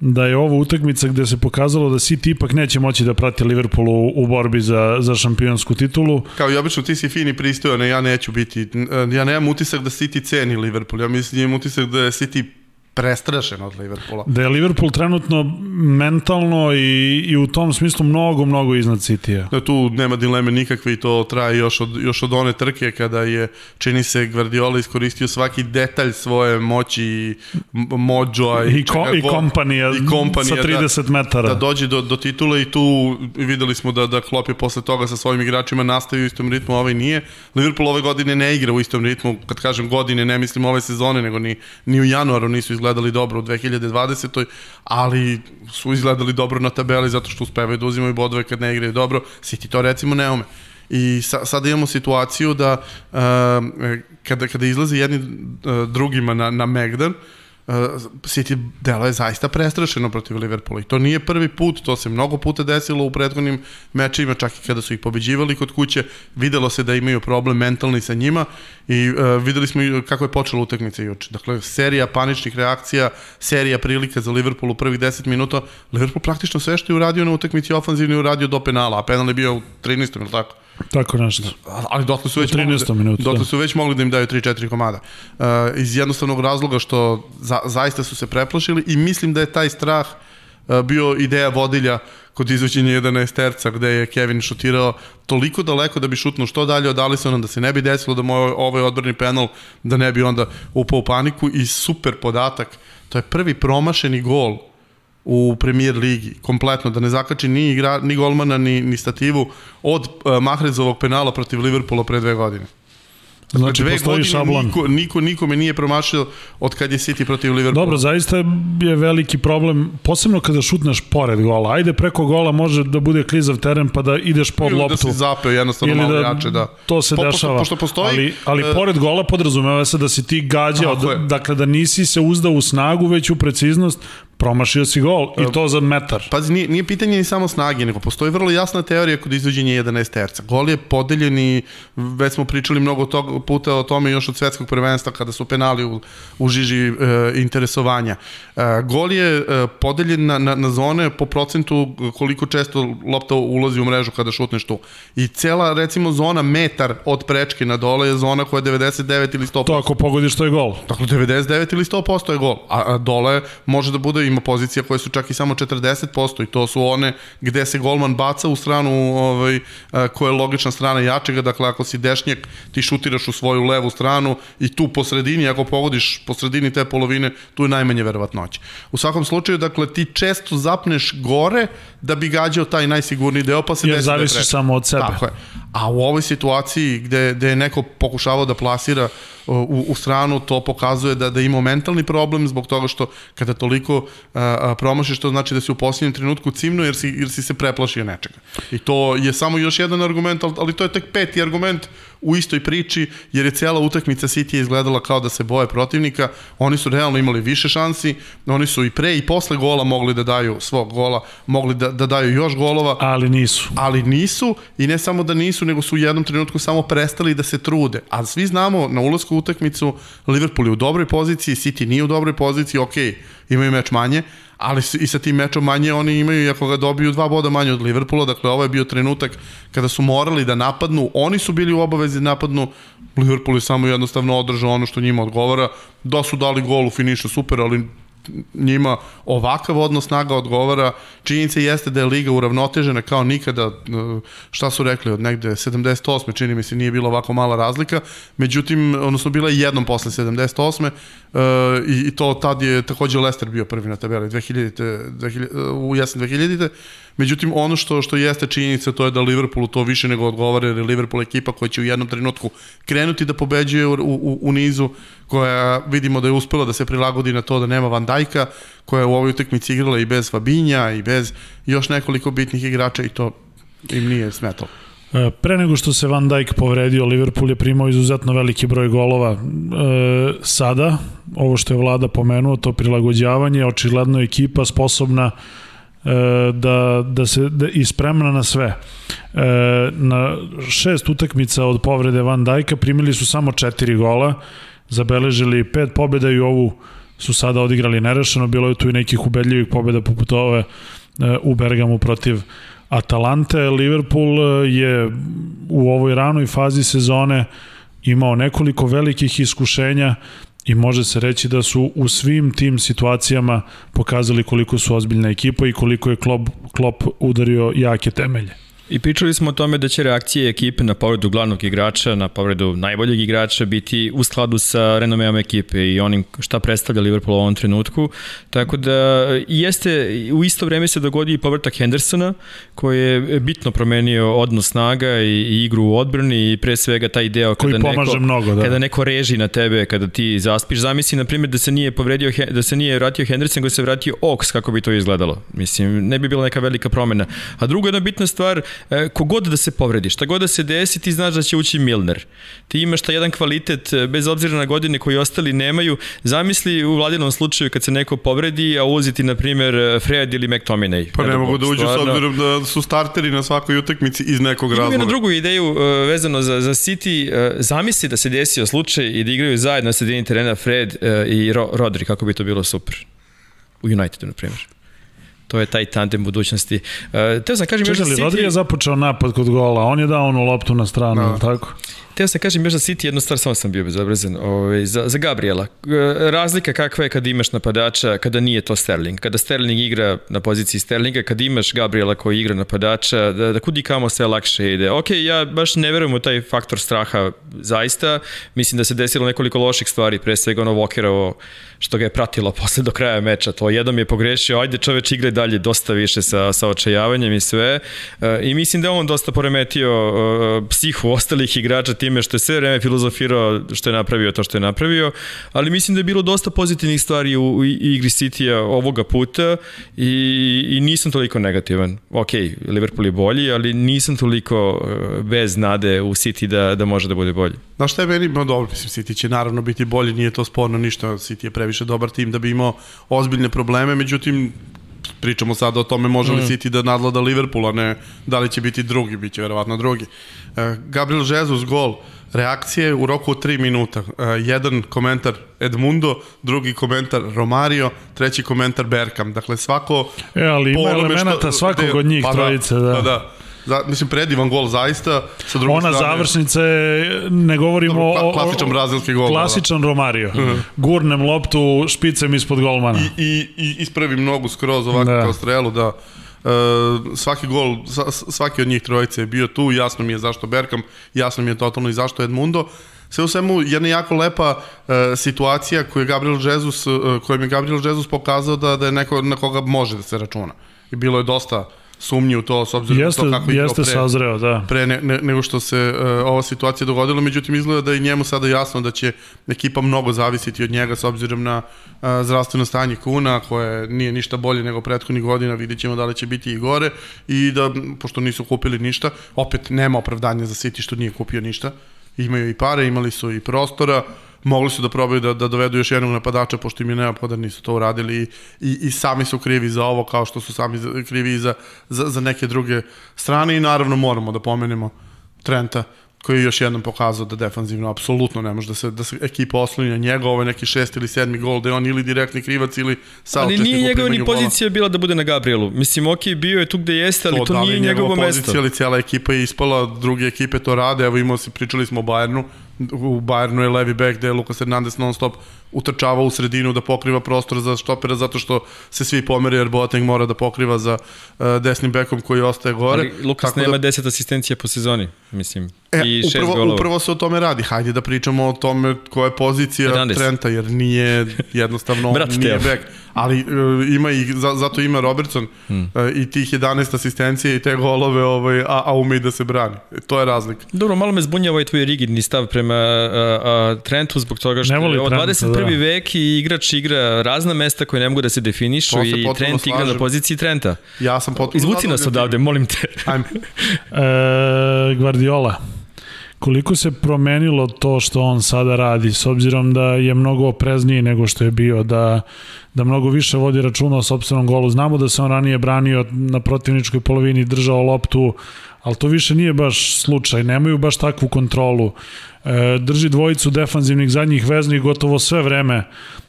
da je ovo utakmica gde se pokazalo da City ipak neće moći da prati Liverpool u, u borbi za, za šampionsku titulu. Kao i obično ti si fini pristojan, ja neću biti, ja nemam utisak da City ceni Liverpool, ja mislim da imam utisak da je City prestrašen od Liverpoola. Da je Liverpool trenutno mentalno i, i u tom smislu mnogo, mnogo iznad City-a. Da tu nema dileme nikakve i to traje još od, još od one trke kada je, čini se, Guardiola iskoristio svaki detalj svoje moći i mođo i, i, ko, i, kompanija, i kompanija sa 30 da, metara. Da dođe do, do titule i tu videli smo da, da Klopp je posle toga sa svojim igračima nastavio u istom ritmu, ovaj nije. Liverpool ove godine ne igra u istom ritmu, kad kažem godine, ne mislim ove sezone, nego ni, ni u januaru nisu izgledali dobro u 2020. ali su izgledali dobro na tabeli zato što uspevaju da uzimaju bodove kad ne igraju dobro. City to recimo ne ume. I sa, sada imamo situaciju da uh, kada, kada izlazi jedni uh, drugima na, na Megdan, Uh, City delo je zaista prestrašeno protiv Liverpoola i to nije prvi put, to se mnogo puta desilo u prethodnim mečima, čak i kada su ih pobeđivali kod kuće, videlo se da imaju problem mentalni sa njima i uh, videli smo kako je počela utakmica juče. Dakle, serija paničnih reakcija, serija prilika za Liverpool u prvih 10 minuta, Liverpool praktično sve što je uradio na utakmici ofanzivni uradio do penala, a penal je bio u 13. ili tako? Tako nešto. Ali dotle su već, U 13. mogli da, minutu, dotle da. su već mogli da im daju 3-4 komada. Uh, iz jednostavnog razloga što za, zaista su se preplašili i mislim da je taj strah uh, bio ideja vodilja kod izvođenja 11 terca gde je Kevin šutirao toliko daleko da bi šutnuo što dalje od Alisona da se ne bi desilo da moj ovaj odbrani penal da ne bi onda upao u paniku i super podatak to je prvi promašeni gol u premier ligi, kompletno, da ne zakači ni, igra, ni golmana, ni, ni stativu od uh, Mahrezovog penala protiv Liverpoola pre dve godine. Znači, dve postoji godine šablon. Niko, niko, nikome nije promašio od kad je City protiv Liverpoola. Dobro, zaista je veliki problem, posebno kada šutneš pored gola. Ajde, preko gola može da bude klizav teren pa da ideš pod Ili loptu. da si zapeo jednostavno ili malo da jače, da. To se Po- pošto- dešava. pošto postoji, ali, ali e, pored gola podrazumeva se da si ti gađao, dakle da nisi se uzdao u snagu, već u preciznost, promašio si gol i to za metar. Pazi, nije, nije pitanje ni samo snage, nego postoji vrlo jasna teorija kod izvođenja 11 terca. Gol je podeljen i već smo pričali mnogo tog, puta o tome još od svetskog prvenstva kada su penali u, u žiži e, interesovanja. E, gol je e, podeljen na, na, na zone po procentu koliko često lopta ulazi u mrežu kada šutneš tu. I cela, recimo, zona metar od prečke na dole je zona koja je 99 ili 100%. To ako pogodiš, to je gol. Dakle, 99 ili 100% je gol. A, a dole može da bude, ima pozicija koje su čak i samo 40% i to su one gde se golman baca u stranu ovaj, koja je logična strana jačega. Dakle, ako si dešnjak, ti šutiraš u svoju levu stranu i tu po sredini, ako pogodiš po sredini te polovine, tu je najmanje verovatnoće. U svakom slučaju, dakle, ti često zapneš gore da bi gađao taj najsigurniji deo, pa se Jer desi da je samo od sebe. Tako je. A u ovoj situaciji gde, gde je neko pokušavao da plasira u, u stranu, to pokazuje da, da ima mentalni problem zbog toga što kada toliko a, promašiš, to znači da si u posljednjem trenutku cimno jer si, jer si se preplašio nečega. I to je samo još jedan argument, ali, ali to je tek peti argument u istoj priči, jer je cijela utakmica City izgledala kao da se boje protivnika, oni su realno imali više šansi, oni su i pre i posle gola mogli da daju svog gola, mogli da, da daju još golova, Ali nisu. ali nisu i ne samo da nisu, nego su u jednom trenutku samo prestali da se trude. A svi znamo na ulasku u utakmicu Liverpool je u dobroj poziciji, City nije u dobroj poziciji, ok, imaju meč manje, ali i sa tim mečom manje oni imaju, i ako ga dobiju, dva boda manje od Liverpoola, dakle ovo je bio trenutak kada su morali da napadnu, oni su bili u obavezi da napadnu, Liverpool je samo jednostavno održao ono što njima odgovara, da su dali gol u finišu, super, ali njima ovakav odnos snaga odgovara. Činjenica jeste da je liga uravnotežena kao nikada, e, šta su rekli, od negde 78. čini mi se nije bila ovako mala razlika, međutim, odnosno bila je jednom posle 78. e, i, i to tad je takođe Leicester bio prvi na tabeli 2000, 2000, u jesen 2000. Međutim, ono što što jeste činjenica to je da Liverpoolu to više nego odgovara jer je Liverpool ekipa koja će u jednom trenutku krenuti da pobeđuje u, u, u nizu, koja vidimo da je uspela da se prilagodi na to da nema Van Dajka, koja je u ovoj utakmici igrala i bez Fabinja i bez još nekoliko bitnih igrača i to im nije smetalo. E, Pre nego što se Van Dijk povredio, Liverpool je primao izuzetno veliki broj golova. E, sada, ovo što je vlada pomenuo, to prilagođavanje, očigledno ekipa sposobna da, da se da, i spremna na sve. E, na šest utakmica od povrede Van Dijka primili su samo četiri gola, zabeležili pet pobjeda i ovu su sada odigrali nerešeno, bilo je tu i nekih ubedljivih pobjeda poput ove e, u Bergamu protiv Atalante. Liverpool e, je u ovoj ranoj fazi sezone imao nekoliko velikih iskušenja i može se reći da su u svim tim situacijama pokazali koliko su ozbiljna ekipa i koliko je Klopp, Klopp udario jake temelje. I pričali smo o tome da će reakcije ekipe na povredu glavnog igrača, na povredu najboljeg igrača biti u skladu sa renomeom ekipe i onim šta predstavlja Liverpool u ovom trenutku. Tako da jeste, u isto vreme se dogodi i povratak Hendersona, koji je bitno promenio odnos snaga i, i igru u odbrani i pre svega taj deo Koji kada neko, mnogo, da. kada neko reži na tebe, kada ti zaspiš. Zamisli, na primjer, da se nije povredio, da se nije vratio Henderson, nego se vratio Ox, kako bi to izgledalo. Mislim, ne bi bila neka velika promena. A druga jedna bitna stvar, kogod da se povredi, šta god da se desi, ti znaš da će ući Milner. Ti imaš taj jedan kvalitet, e, bez obzira na godine koji ostali nemaju. Zamisli u vladinom slučaju kad se neko povredi, a ulazi ti, na primjer, Fred ili McTominay. Pa ne Evo, mogu da uđu s stvarno. obzirom da su starteri na svakoj utakmici iz nekog Imam razloga. jednu drugu ideju vezano za, za City. Zamisli da se desio slučaj i da igraju zajedno na sredini terena Fred i Ro, Rodri, kako bi to bilo super. U Unitedu, na primjer. To je taj tandem budućnosti. Uh, teo sam kažem Čekaj, još da City... Rodri je započeo napad kod gola, on je dao onu loptu na stranu, Da. no. tako? Teo sam kažem još za City jednu stvar, samo sam bio bezobrazan. Ovaj, za, za Gabriela. E, Razlika kakva je kada imaš napadača, kada nije to Sterling. Kada Sterling igra na poziciji Sterlinga, kada imaš Gabriela koji igra napadača, da, da kudi kamo sve lakše ide. Ok, ja baš ne verujem u taj faktor straha zaista. Mislim da se desilo nekoliko loših stvari, pre svega ono Walkerovo što ga je pratilo posle do kraja meča. To jednom je pogrešio, ajde čoveč igre dalje dosta više sa, sa očajavanjem i sve. E, I mislim da on dosta poremetio e, psihu ostalih igrača time što je sve vreme filozofirao što je napravio to što je napravio, ali mislim da je bilo dosta pozitivnih stvari u, u igri City-a ovoga puta i, i nisam toliko negativan. Ok, Liverpool je bolji, ali nisam toliko e, bez nade u City da, da može da bude bolji. Znaš šta je meni, no dobro, mislim, City će naravno biti bolji, nije to sporno ništa, City je previše dobar tim da bi imao ozbiljne probleme, međutim, pričamo sada o tome može li mm. City da nadlada Liverpoola, ne da li će biti drugi, bit će verovatno drugi. Gabriel Jesus gol, reakcije u roku od 3 minuta. E, jedan komentar Edmundo, drugi komentar Romario, treći komentar Bergkamp. Dakle, svako... E, ali ima elemenata svakog od njih pa trojice, da. da. Pa da. Za, mislim, predivan gol zaista. Sa druge Ona strane, završnica je, ne govorimo o... klasičan brazilski gol, da. Klasičan Romario. Gurnem loptu špicem ispod golmana. i, i, i ispravim nogu skroz ovako Da. da. kao strelu, da svaki gol, sva- svaki od njih trojice je bio tu, jasno mi je zašto Berkam, jasno mi je totalno i zašto Edmundo. Sve u svemu jedna jako lepa uh, situacija koju je Gabriel Jesus, uh, kojom je Gabriel Jesus pokazao da, da je neko na koga može da se računa. I bilo je dosta sumnji u to, s obzirom Jeste, na to kako je jeste pre sazreo, da. pre ne, ne, nego što se uh, ova situacija dogodila, međutim izgleda da je njemu sada jasno da će ekipa mnogo zavisiti od njega s obzirom na uh, zdravstveno stanje Kuna, koje nije ništa bolje nego prethodnih godina, vidjet ćemo da li će biti i gore i da, pošto nisu kupili ništa, opet nema opravdanja za City što nije kupio ništa, imaju i pare, imali su i prostora, mogli su da probaju da, da dovedu još jednog napadača, pošto im je neophodan, nisu to uradili i, i, i sami su krivi za ovo, kao što su sami krivi i za, za, za neke druge strane i naravno moramo da pomenemo Trenta, koji je još jednom pokazao da defanzivno apsolutno ne može da se, da se ekipa osloni na njega, ovo je neki šest ili sedmi gol, da je on ili direktni krivac ili Ali saučesnik nije u njegova ni gola. pozicija bila da bude na Gabrielu. Mislim, ok, bio je tu gde jeste, ali to, da li nije je njegova njegovo pozicija, mesto. ali cijela ekipa je ispala, druge ekipe to rade, evo imao se, pričali smo o Bayernu, u Bayernu je levi back gde je Lucas Hernandez non stop utrčava u sredinu da pokriva prostor za štopera zato što se svi pomeri jer Boateng mora da pokriva za uh, desnim bekom koji ostaje gore. Ali Lukas Tako nema da, 10 asistencija po sezoni, mislim. E, I šest upravo, golova. upravo se o tome radi. Hajde da pričamo o tome koja je pozicija Hernandez. Trenta, jer nije jednostavno Brat nije back. Ali uh, ima i, za, zato ima Robertson hmm. uh, i tih 11 asistencije i te golove, ovaj, a, a ume i da se brani. E, to je razlika. Dobro, malo me zbunja ovaj tvoj rigidni stav prema a, a, Trentu zbog toga što je ovo Trenta, 21. da. Vek i igrač igra razna mesta koje ne mogu da se definišu se i Trent igra na slažem. poziciji Trenta. Ja sam potpuno... Izvuci nas odavde, molim te. Ajme. E, Guardiola. Koliko se promenilo to što on sada radi, s obzirom da je mnogo oprezniji nego što je bio, da, da mnogo više vodi računa o sopstvenom golu. Znamo da se on ranije branio na protivničkoj polovini, držao loptu, ali to više nije baš slučaj, nemaju baš takvu kontrolu. E, drži dvojicu defanzivnih zadnjih veznih gotovo sve vreme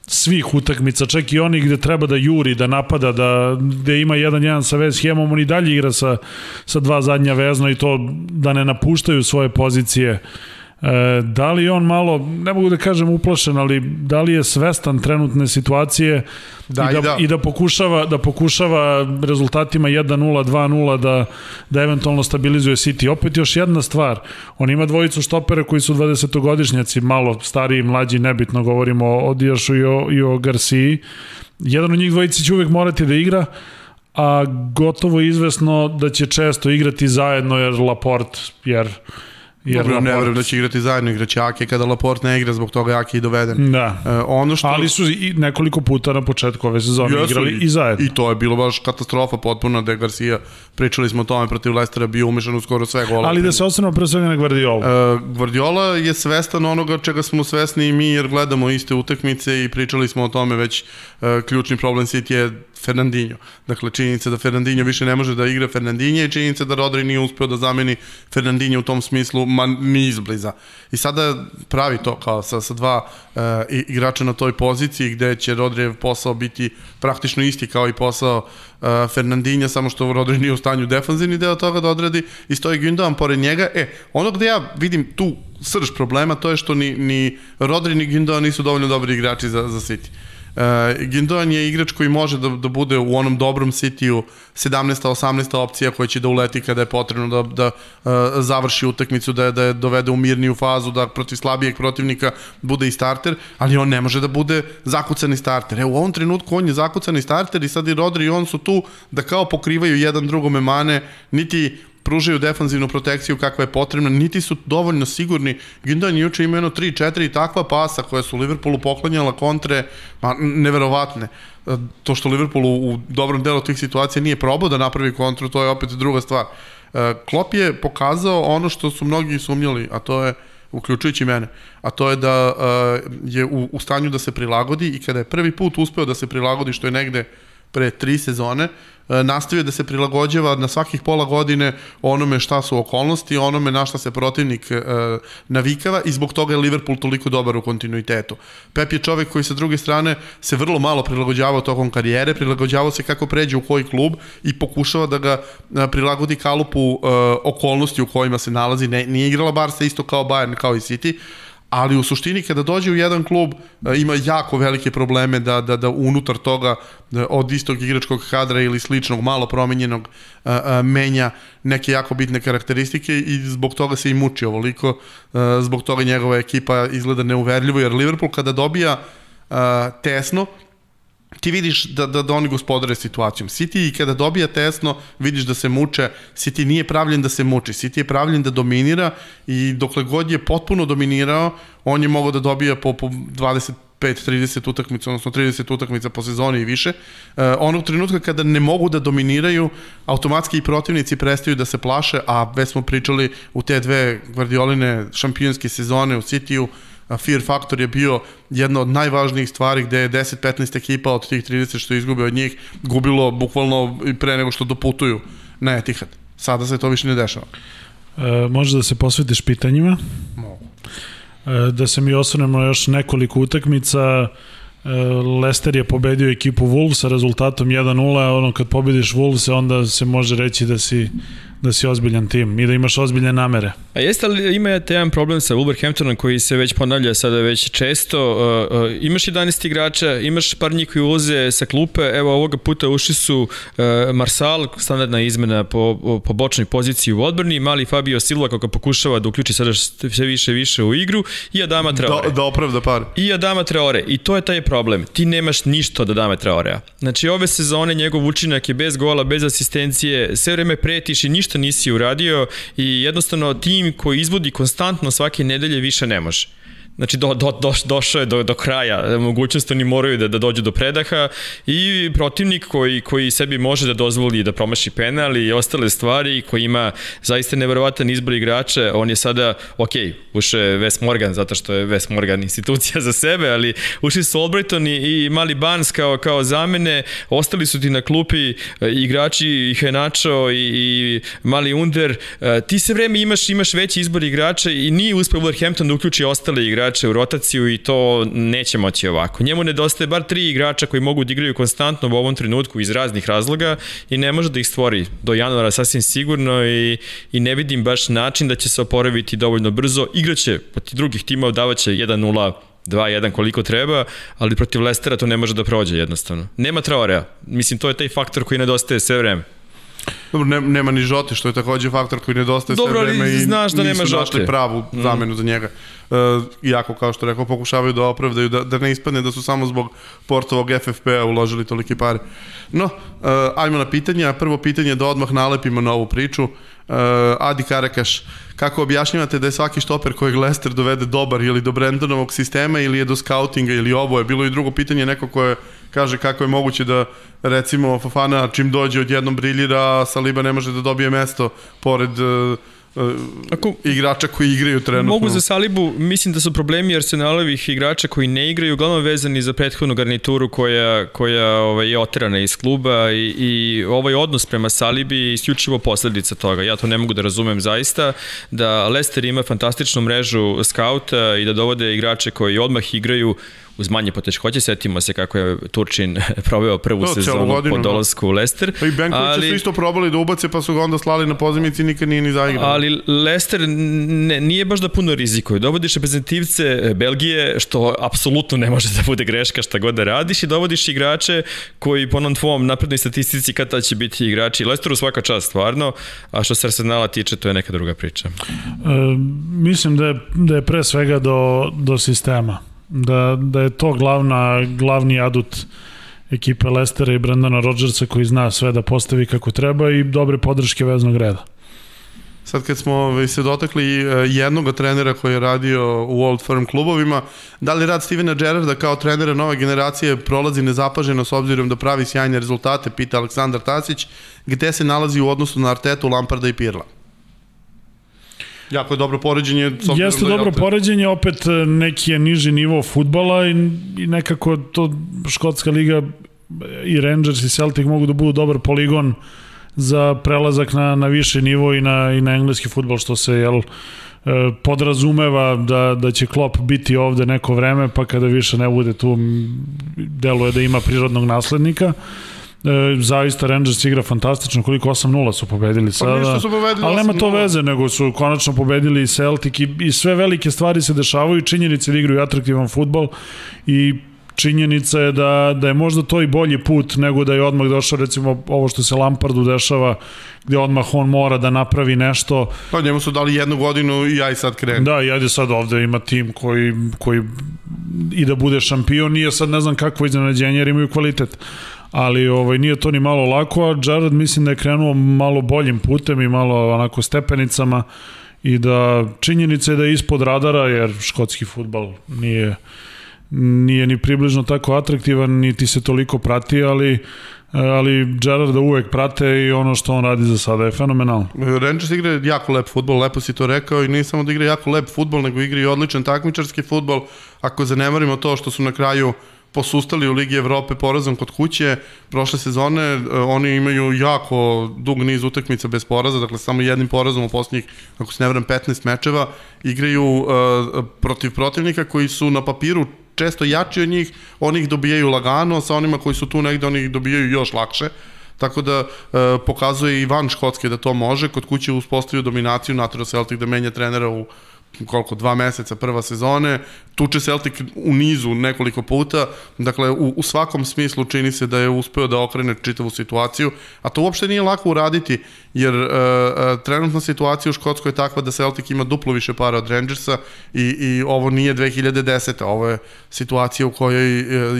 svih utakmica, čak i oni gde treba da juri, da napada, da, gde ima jedan jedan sa West Hamom, on i dalje igra sa, sa dva zadnja vezna i to da ne napuštaju svoje pozicije. E, da li on malo, ne mogu da kažem uplašen, ali da li je svestan trenutne situacije Da, i, da, i da. i da pokušava da pokušava rezultatima 1-0, 2-0 da da eventualno stabilizuje City. Opet još jedna stvar, on ima dvojicu štopera koji su 20-godišnjaci, malo stariji, mlađi, nebitno govorimo o Dijašu i o, i o Garciji. Jedan od njih dvojici će uvek morati da igra, a gotovo izvesno da će često igrati zajedno jer Laport, jer jer Dobro, ne verujem da će igrati zajedno, igraće Ake kada Laporte ne igra, zbog toga je Ake i doveden. Da. E, ono što... Ali su i nekoliko puta na početku ove sezone Jesu, igrali i zajedno. I to je bilo baš katastrofa potpuno da Garcia, pričali smo o tome protiv Lestera, bio umešan u skoro sve golove. Ali da se osnovno pre svega na Guardiolu. Uh, Guardiola je svestan onoga čega smo svesni i mi jer gledamo iste utakmice i pričali smo o tome već uh, ključni problem City je Fernandinho. Dakle, činjenica da Fernandinho više ne može da igra Fernandinho i činjenica da Rodri nije uspeo da zameni Fernandinho u tom smislu, ma ni izbliza. I sada pravi to kao sa, sa dva uh, igrača na toj poziciji gde će Rodrijev posao biti praktično isti kao i posao uh, Fernandinha, samo što Rodri nije u stanju defanzivni deo toga da odradi i stoji Gündogan pored njega. E, ono gde ja vidim tu srž problema, to je što ni, ni Rodri ni Gündogan nisu dovoljno dobri igrači za, za City. Uh, Gindoan je igrač koji može da, da bude u onom dobrom City-u 17. 18. opcija koja će da uleti kada je potrebno da, da uh, završi utakmicu, da da je dovede u mirniju fazu, da protiv slabijeg protivnika bude i starter, ali on ne može da bude zakucani starter. Evo u ovom trenutku on je zakucani starter i sad i Rodri i on su tu da kao pokrivaju jedan drugome mane, niti pružaju defanzivnu protekciju kakva je potrebna, niti su dovoljno sigurni. Gindan juče ima jedno 3-4 takva pasa koja su Liverpoolu poklanjala kontre, ma neverovatne. E, to što Liverpool u dobrom delu tih situacija nije probao da napravi kontru, to je opet druga stvar. E, Klopp je pokazao ono što su mnogi sumnjali, a to je uključujući mene, a to je da uh, je u, u stanju da se prilagodi i kada je prvi put uspeo da se prilagodi, što je negde pre tri sezone, E, nastavio da se prilagođava na svakih pola godine onome šta su okolnosti, onome na šta se protivnik e, navikava i zbog toga je Liverpool toliko dobar u kontinuitetu. Pep je čovek koji sa druge strane se vrlo malo prilagođavao tokom karijere, prilagođavao se kako pređe u koji klub i pokušava da ga e, prilagodi kalupu okolnosti u kojima se nalazi. Ne, nije igrala Barca isto kao Bayern, kao i City, ali u suštini kada dođe u jedan klub e, ima jako velike probleme da, da, da unutar toga da od istog igračkog kadra ili sličnog malo promenjenog e, menja neke jako bitne karakteristike i zbog toga se i muči ovoliko, zbog toga njegova ekipa izgleda neuverljivo jer Liverpool kada dobija tesno ti vidiš da, da, da oni gospodare situacijom. City i kada dobija tesno, vidiš da se muče. City nije pravljen da se muči. City je pravljen da dominira i dokle god je potpuno dominirao, on je mogao da dobija po, po 25 30 utakmica, odnosno 30 utakmica po sezoni i više. Uh, onog trenutka kada ne mogu da dominiraju, automatski i protivnici prestaju da se plaše, a već smo pričali u te dve Guardioline šampionske sezone u Cityu, Fear Factor je bio jedna od najvažnijih stvari gde je 10-15 ekipa od tih 30 što izgube od njih gubilo bukvalno pre nego što doputuju na Etihad. Sada se to više ne dešava. E, može da se posvetiš pitanjima? Mogu. E, da se mi osvrnemo još nekoliko utakmica. E, Leicester je pobedio ekipu Wolves sa rezultatom 1-0, a ono kad pobediš Wolves onda se može reći da si da si ozbiljan tim i da imaš ozbiljne namere. A jeste li ima jedan problem sa Wolverhamptonom koji se već ponavlja sada već često? Uh, uh, imaš 11 igrača, imaš par njih koji ulaze sa klupe, evo ovoga puta ušli su uh, Marsal, standardna izmena po, po bočnoj poziciji u odbrani, mali Fabio Silva kako pokušava da uključi sada sve više i više u igru i Adama Traore. Da, da opravda par. I Adama Traore. I to je taj problem. Ti nemaš ništa od Adama Traorea. Znači ove sezone njegov učinak je bez gola, bez asistencije, sve vreme pretiš i ništa nisi uradio i jednostavno tim koji izvodi konstantno svake nedelje više ne može. Znači, do, do, do, došao je do, do kraja, mogućnost oni moraju da, da dođu do predaha i protivnik koji, koji sebi može da dozvoli da promaši penal i ostale stvari, koji ima zaista neverovatan izbor igrača, on je sada, ok, ušao je Wes Morgan, zato što je Wes Morgan institucija za sebe, ali ušli su Albrighton i, i Mali Barnes kao, kao zamene, ostali su ti na klupi e, igrači i Henacho i, i Mali Under, e, ti se vreme imaš, imaš veći izbor igrača i nije uspeo Wolverhampton da uključi ostale igrače igrače u rotaciju i to neće moći ovako. Njemu nedostaje bar tri igrača koji mogu da igraju konstantno u ovom trenutku iz raznih razloga i ne može da ih stvori do januara sasvim sigurno i, i ne vidim baš način da će se oporaviti dovoljno brzo. Igraće protiv drugih timova, davaće 1-0 2-1 koliko treba, ali protiv Lestera to ne može da prođe jednostavno. Nema Traorea. Mislim, to je taj faktor koji nedostaje sve vreme. Dobro, ne, nema ni Žote, što je takođe faktor koji nedostaje Dobro, sve vreme i znaš da nema nisu našli pravu mm. zamenu mm. za njega. Uh, iako, kao što rekao, pokušavaju da opravdaju, da, da ne ispadne da su samo zbog portovog FFP-a uložili toliki pare. No, uh, ajmo na pitanja. Prvo pitanje da odmah nalepimo na ovu priču. Uh, Adi Karakaš, kako objašnjavate da je svaki štoper kojeg Lester dovede dobar ili do Brendonovog sistema ili je do scoutinga ili ovo je bilo i drugo pitanje neko koje kaže kako je moguće da recimo Fafana čim dođe odjednom briljira, Saliba ne može da dobije mesto pored uh, Ako, igrača koji igraju trenutno. Mogu za Salibu, mislim da su problemi Arsenalovih igrača koji ne igraju uglavnom vezani za prethodnu garnituru koja, koja ovaj, je oterana iz kluba i, i ovaj odnos prema Salibi je isključivo posledica toga. Ja to ne mogu da razumem zaista, da Leicester ima fantastičnu mrežu skauta i da dovode igrače koji odmah igraju uz manje poteškoće. Setimo se kako je Turčin proveo prvu to, sezonu godinu, po da. dolasku u Leicester. Pa i Benkovića ali, su isto probali da ubace, pa su ga onda slali na pozemici i nikad nije ni zaigrao. Ali Leicester ne, nije baš da puno rizikuje. Dovodiš reprezentativce e, Belgije, što apsolutno ne može da bude greška šta god da radiš i dovodiš igrače koji po onom tvom naprednoj statistici kad ta će biti igrači. Leicesteru svaka čast, stvarno, a što se Arsenala tiče, to je neka druga priča. E, mislim da je, da je pre svega do, do sistema da, da je to glavna, glavni adut ekipe Lestera i Brandana Rodgersa koji zna sve da postavi kako treba i dobre podrške veznog reda. Sad kad smo ovaj, se dotakli e, jednog trenera koji je radio u Old Firm klubovima, da li rad Stevena Gerrarda kao trenera nove generacije prolazi nezapaženo s obzirom da pravi sjajne rezultate, pita Aleksandar Tasić, gde se nalazi u odnosu na Artetu, Lamparda i Pirla? Jako je dobro poređenje. Jeste da dobro je poređenje, opet e, neki je niži nivo futbala i, i nekako to Škotska liga i Rangers i Celtic mogu da budu dobar poligon za prelazak na, na više nivo i na, i na engleski futbol, što se, jel, e, podrazumeva da, da će Klopp biti ovde neko vreme, pa kada više ne bude tu, deluje da ima prirodnog naslednika. E, zaista Rangers igra fantastično, koliko 8-0 su pobedili pa sada. Pa su pobedili ali nema to veze, nego su konačno pobedili i Celtic i, i sve velike stvari se dešavaju, činjenice da igraju atraktivan futbol i činjenica je da, da je možda to i bolji put nego da je odmah došao recimo ovo što se Lampardu dešava gde odmah on mora da napravi nešto. Pa njemu su dali jednu godinu i aj sad krenu. Da, i ajde sad ovde ima tim koji, koji i da bude šampion, nije sad ne znam kakvo iznenađenje jer imaju kvalitet ali ovaj nije to ni malo lako, a Jared mislim da je krenuo malo boljim putem i malo onako stepenicama i da činjenica je da je ispod radara jer škotski futbal nije nije ni približno tako atraktivan, niti se toliko prati, ali ali da uvek prate i ono što on radi za sada je fenomenalno. Rangers igra jako lep futbol, lepo si to rekao i nije samo da igra jako lep futbol, nego igra i odličan takmičarski futbol. Ako zanemarimo to što su na kraju uh, posustali u Ligi Evrope porazom kod kuće. Prošle sezone e, oni imaju jako dug niz utakmica bez poraza, dakle samo jednim porazom u poslednjih, ako se ne vrem, 15 mečeva. Igraju uh, protiv protivnika koji su na papiru često jači od njih, oni ih dobijaju lagano, sa onima koji su tu negde oni ih dobijaju još lakše. Tako da e, pokazuje i van Škotske da to može, kod kuće uspostavio dominaciju, Natural Celtic da menja trenera u koliko, dva meseca prva sezone, tuče Celtic u nizu nekoliko puta, dakle u, u svakom smislu čini se da je uspeo da okrene čitavu situaciju, a to uopšte nije lako uraditi, jer uh, uh, trenutna situacija u Škotskoj je takva da Celtic ima duplo više para od Rangersa i, i ovo nije 2010. Ovo je situacija u kojoj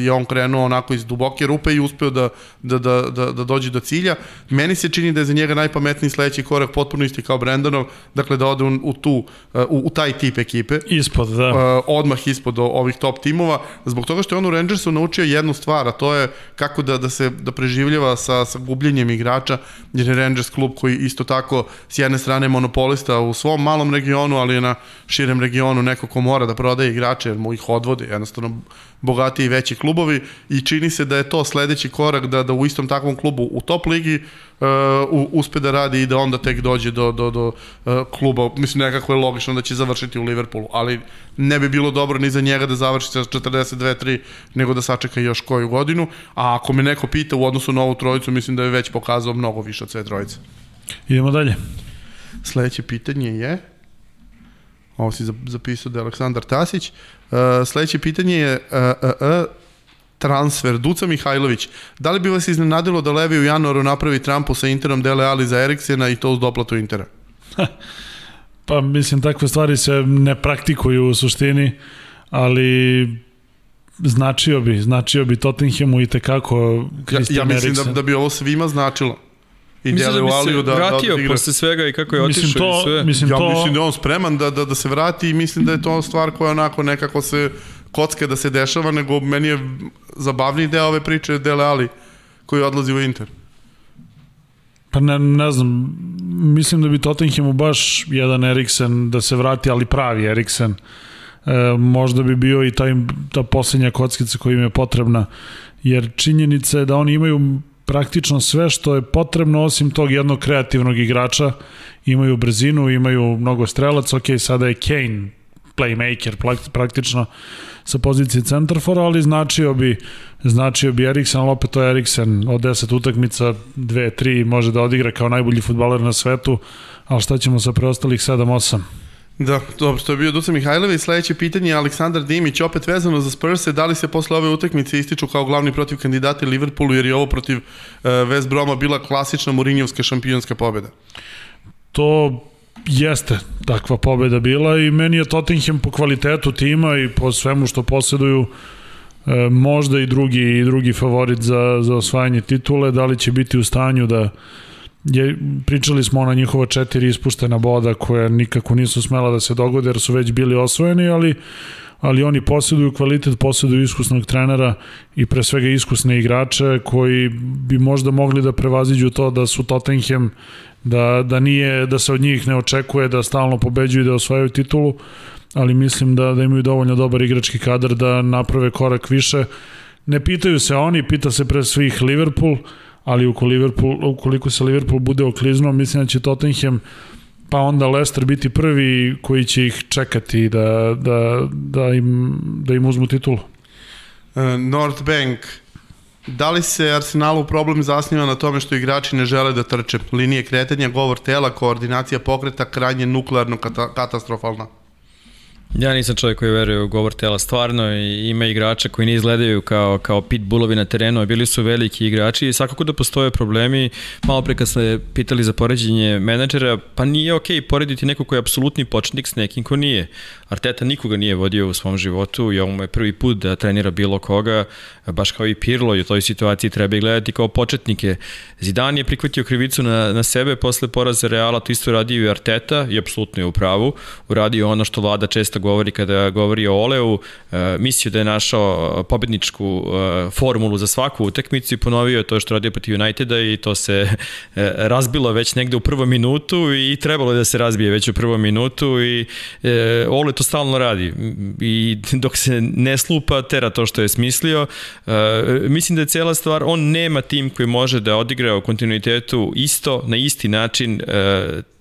je on krenuo onako iz duboke rupe i uspeo da, da, da, da, da dođe do cilja. Meni se čini da je za njega najpametniji sledeći korak potpuno isti kao Brandonov, dakle da ode u, u tu, u, u taj tip ekipe. Ispod, da. Uh, odmah ispod ovih top timova, zbog toga što je on u Rangersu naučio jednu stvar, a to je kako da, da se da preživljava sa, sa gubljenjem igrača, jer je Rangers klub koji isto tako s jedne strane monopolista u svom malom regionu, ali na širem regionu neko ko mora da prodaje igrače, jer mu ih odvode, jednostavno bogatiji i veći klubovi i čini se da je to sledeći korak da, da u istom takvom klubu u top ligi uh, uspe da radi i da onda tek dođe do, do, do uh, kluba. Mislim, nekako je logično da će završiti u Liverpoolu, ali ne bi bilo dobro ni za njega da završi sa 42-3, nego da sačeka još koju godinu. A ako me neko pita u odnosu na ovu trojicu, mislim da je već pokazao mnogo više od sve trojice. Idemo dalje. Sledeće pitanje je ovo si zapisao da je Aleksandar Tasić. Uh, sledeće pitanje je uh, uh, uh, transfer. Duca Mihajlović, da li bi vas iznenadilo da Levi u januaru napravi Trumpu sa Interom Dele Ali za Eriksena i to uz doplatu Intera? pa mislim, takve stvari se ne praktikuju u suštini, ali značio bi, značio bi Tottenhamu i tekako Christian Ja, ja mislim da, da bi ovo svima značilo i mislim da bi se da, vratio da, da posle svega i kako je otišao to, i sve. Mislim, ja to... mislim da je on spreman da, da, da se vrati i mislim da je to stvar koja onako nekako se kocke da se dešava, nego meni je zabavniji deo ove priče Dele Ali koji odlazi u Inter. Pa ne, ne znam, mislim da bi Tottenhamu baš jedan Eriksen da se vrati, ali pravi Eriksen. E, možda bi bio i taj, ta poslednja kockica koja im je potrebna, jer činjenica je da oni imaju praktično sve što je potrebno osim tog jednog kreativnog igrača. Imaju brzinu, imaju mnogo strelaca, ok, sada je Kane playmaker praktično sa pozicije centarfora, ali značio bi značio bi Eriksen, ali opet to je Eriksen od 10 utakmica, 2, 3 može da odigra kao najbolji futbaler na svetu, ali šta ćemo sa preostalih 7-8? Da, dobro, to je bio Duca Mihajlović. Sledeće pitanje je Aleksandar Dimić, opet vezano za Spurse. Da li se posle ove utakmice ističu kao glavni protiv kandidata Liverpoolu, jer je ovo protiv uh, West Broma bila klasična Mourinjovska šampionska pobjeda? To jeste takva pobeda bila i meni je Tottenham po kvalitetu tima i po svemu što posjeduju e, možda i drugi i drugi favorit za, za osvajanje titule, da li će biti u stanju da je, pričali smo na njihova četiri ispuštena boda koja nikako nisu smela da se dogode jer su već bili osvojeni, ali ali oni posjeduju kvalitet, posjeduju iskusnog trenera i pre svega iskusne igrače koji bi možda mogli da prevaziđu to da su Tottenham da, da, nije, da se od njih ne očekuje da stalno pobeđuju i da osvajaju titulu, ali mislim da, da imaju dovoljno dobar igrački kadar da naprave korak više. Ne pitaju se oni, pita se pre svih Liverpool, ali ukoliko, Liverpool, ukoliko se Liverpool bude okliznuo, mislim da će Tottenham pa onda Leicester biti prvi koji će ih čekati da, da, da, im, da im uzmu titulu. Uh, North Bank Da li se Arsenalu problem zasniva na tome što igrači ne žele da trče? Linije kretanja, govor tela, koordinacija pokreta, krajnje nuklearno kata katastrofalna? Ja nisam čovjek koji veruje u govor tela stvarno i ima igrača koji ne izgledaju kao, kao pitbullovi na terenu, a bili su veliki igrači i svakako da postoje problemi. Malo pre kad ste pitali za poređenje menadžera, pa nije okay porediti neko koji je apsolutni početnik s nekim ko nije. Arteta nikoga nije vodio u svom životu i ovo je prvi put da trenira bilo koga, baš kao i Pirlo i u toj situaciji treba i gledati kao početnike. Zidane je prihvatio krivicu na, na sebe posle poraza Reala, to isto radio i Arteta i apsolutno je u pravu. Uradio ono što vlada često govori kada govori o Oleu, e, mislio da je našao pobedničku e, formulu za svaku utakmicu i ponovio to što radio protiv Uniteda i to se e, razbilo već negde u prvom minutu i trebalo je da se razbije već u prvom minutu i Ole to stalno radi. I dok se ne slupa tera to što je smislio. Mislim da je cela stvar on nema tim koji može da odigra u kontinuitetu isto na isti način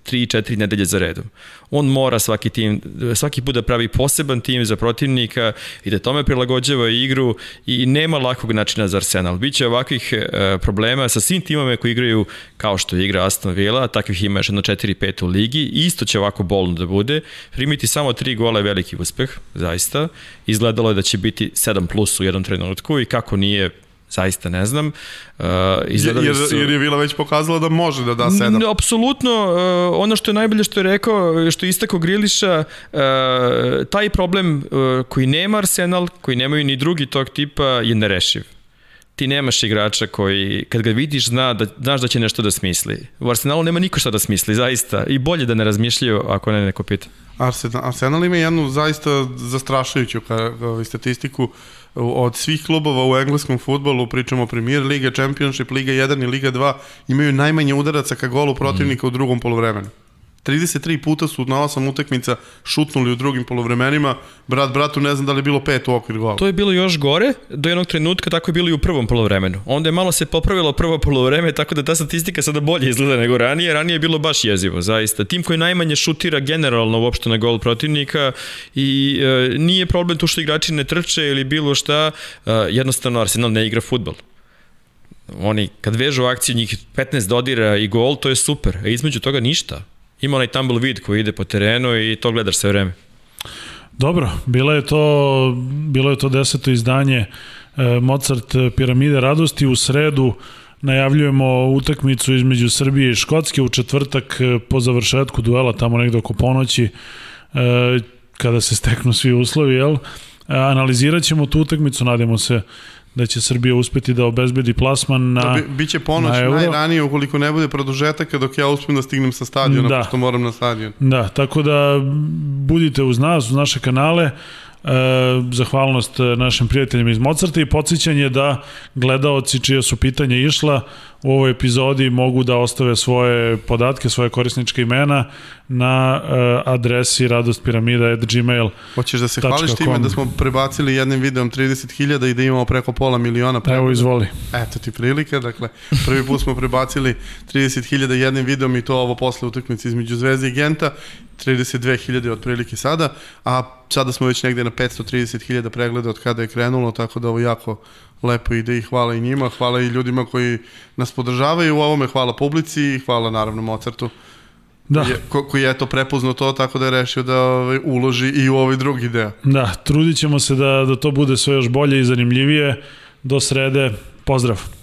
3-4 nedelje za redom. On mora svaki tim, svaki put da pravi poseban tim za protivnika i da tome prilagođava igru i nema lakog načina za Arsenal. Biće ovakvih e, problema sa svim timama koji igraju kao što igra Aston Villa, takvih ima još jedno 4-5 u ligi, isto će ovako bolno da bude. Primiti samo 3 gola je veliki uspeh, zaista. Izgledalo je da će biti 7 plus u jednom trenutku i kako nije zaista ne znam. Uh, jer, su... jer je Vila već pokazala da može da da sedam. Apsolutno, uh, ono što je najbolje što je rekao, što je istako Griliša, uh, taj problem uh, koji nema Arsenal, koji nemaju ni drugi tog tipa, je nerešiv ti nemaš igrača koji, kad ga vidiš, zna da, znaš da će nešto da smisli. U Arsenalu nema niko šta da smisli, zaista. I bolje da ne razmišljaju ako ne neko pita. Arsenal, Arsenal ima jednu zaista zastrašujuću ka, statistiku od svih klubova u engleskom futbolu, pričamo Premier Liga, Championship, Liga 1 i Liga 2, imaju najmanje udaraca ka golu protivnika mm. u drugom polovremenu. 33 puta su na 8 utakmica šutnuli u drugim polovremenima. Brat bratu ne znam da li je bilo pet u okvir gola. To je bilo još gore, do jednog trenutka tako je bilo i u prvom polovremenu. Onda je malo se popravilo prvo polovreme, tako da ta statistika sada bolje izgleda nego ranije. Ranije je bilo baš jezivo, zaista. Tim koji najmanje šutira generalno uopšte na gol protivnika i e, nije problem tu što igrači ne trče ili bilo šta, e, jednostavno Arsenal ne igra futbol oni kad vežu akciju njih 15 dodira i gol, to je super. A između toga ništa ima onaj tumbleweed koji ide po terenu i to gledaš sve vreme. Dobro, bilo je to, bilo je to deseto izdanje e, Mozart Piramide radosti u sredu najavljujemo utakmicu između Srbije i Škotske u četvrtak e, po završetku duela tamo negde oko ponoći e, kada se steknu svi uslovi, jel? Analizirat ćemo tu utakmicu, nadamo se da će Srbija uspeti da obezbedi plasman na da, bi, Biće ponoć na najranije ukoliko ne bude produžetaka dok ja uspem da stignem sa stadiona, da. pošto moram na stadion. Da, tako da budite uz nas, uz naše kanale, e, zahvalnost našim prijateljima iz Mozarta i podsjećanje da gledaoci čija su pitanja išla u ovoj epizodi mogu da ostave svoje podatke, svoje korisničke imena na uh, adresi radostpiramida.gmail. Hoćeš da se hvališ time da smo prebacili jednim videom 30.000 i da imamo preko pola miliona pregleda? Evo, izvoli. Eto ti prilike, dakle, prvi put smo prebacili 30.000 jednim videom i to ovo posle utakmice između Zvezde i Genta, 32.000 otprilike sada, a sada smo već negde na 530.000 pregleda od kada je krenulo, tako da ovo jako lepo ide i hvala i njima, hvala i ljudima koji nas podržavaju u ovome, hvala publici i hvala naravno Mozartu. Da. Je, ko, koji je to prepoznao to, tako da je rešio da ovaj, uloži i u ovaj drugi deo. Da, trudit ćemo se da, da to bude sve još bolje i zanimljivije. Do srede, pozdrav!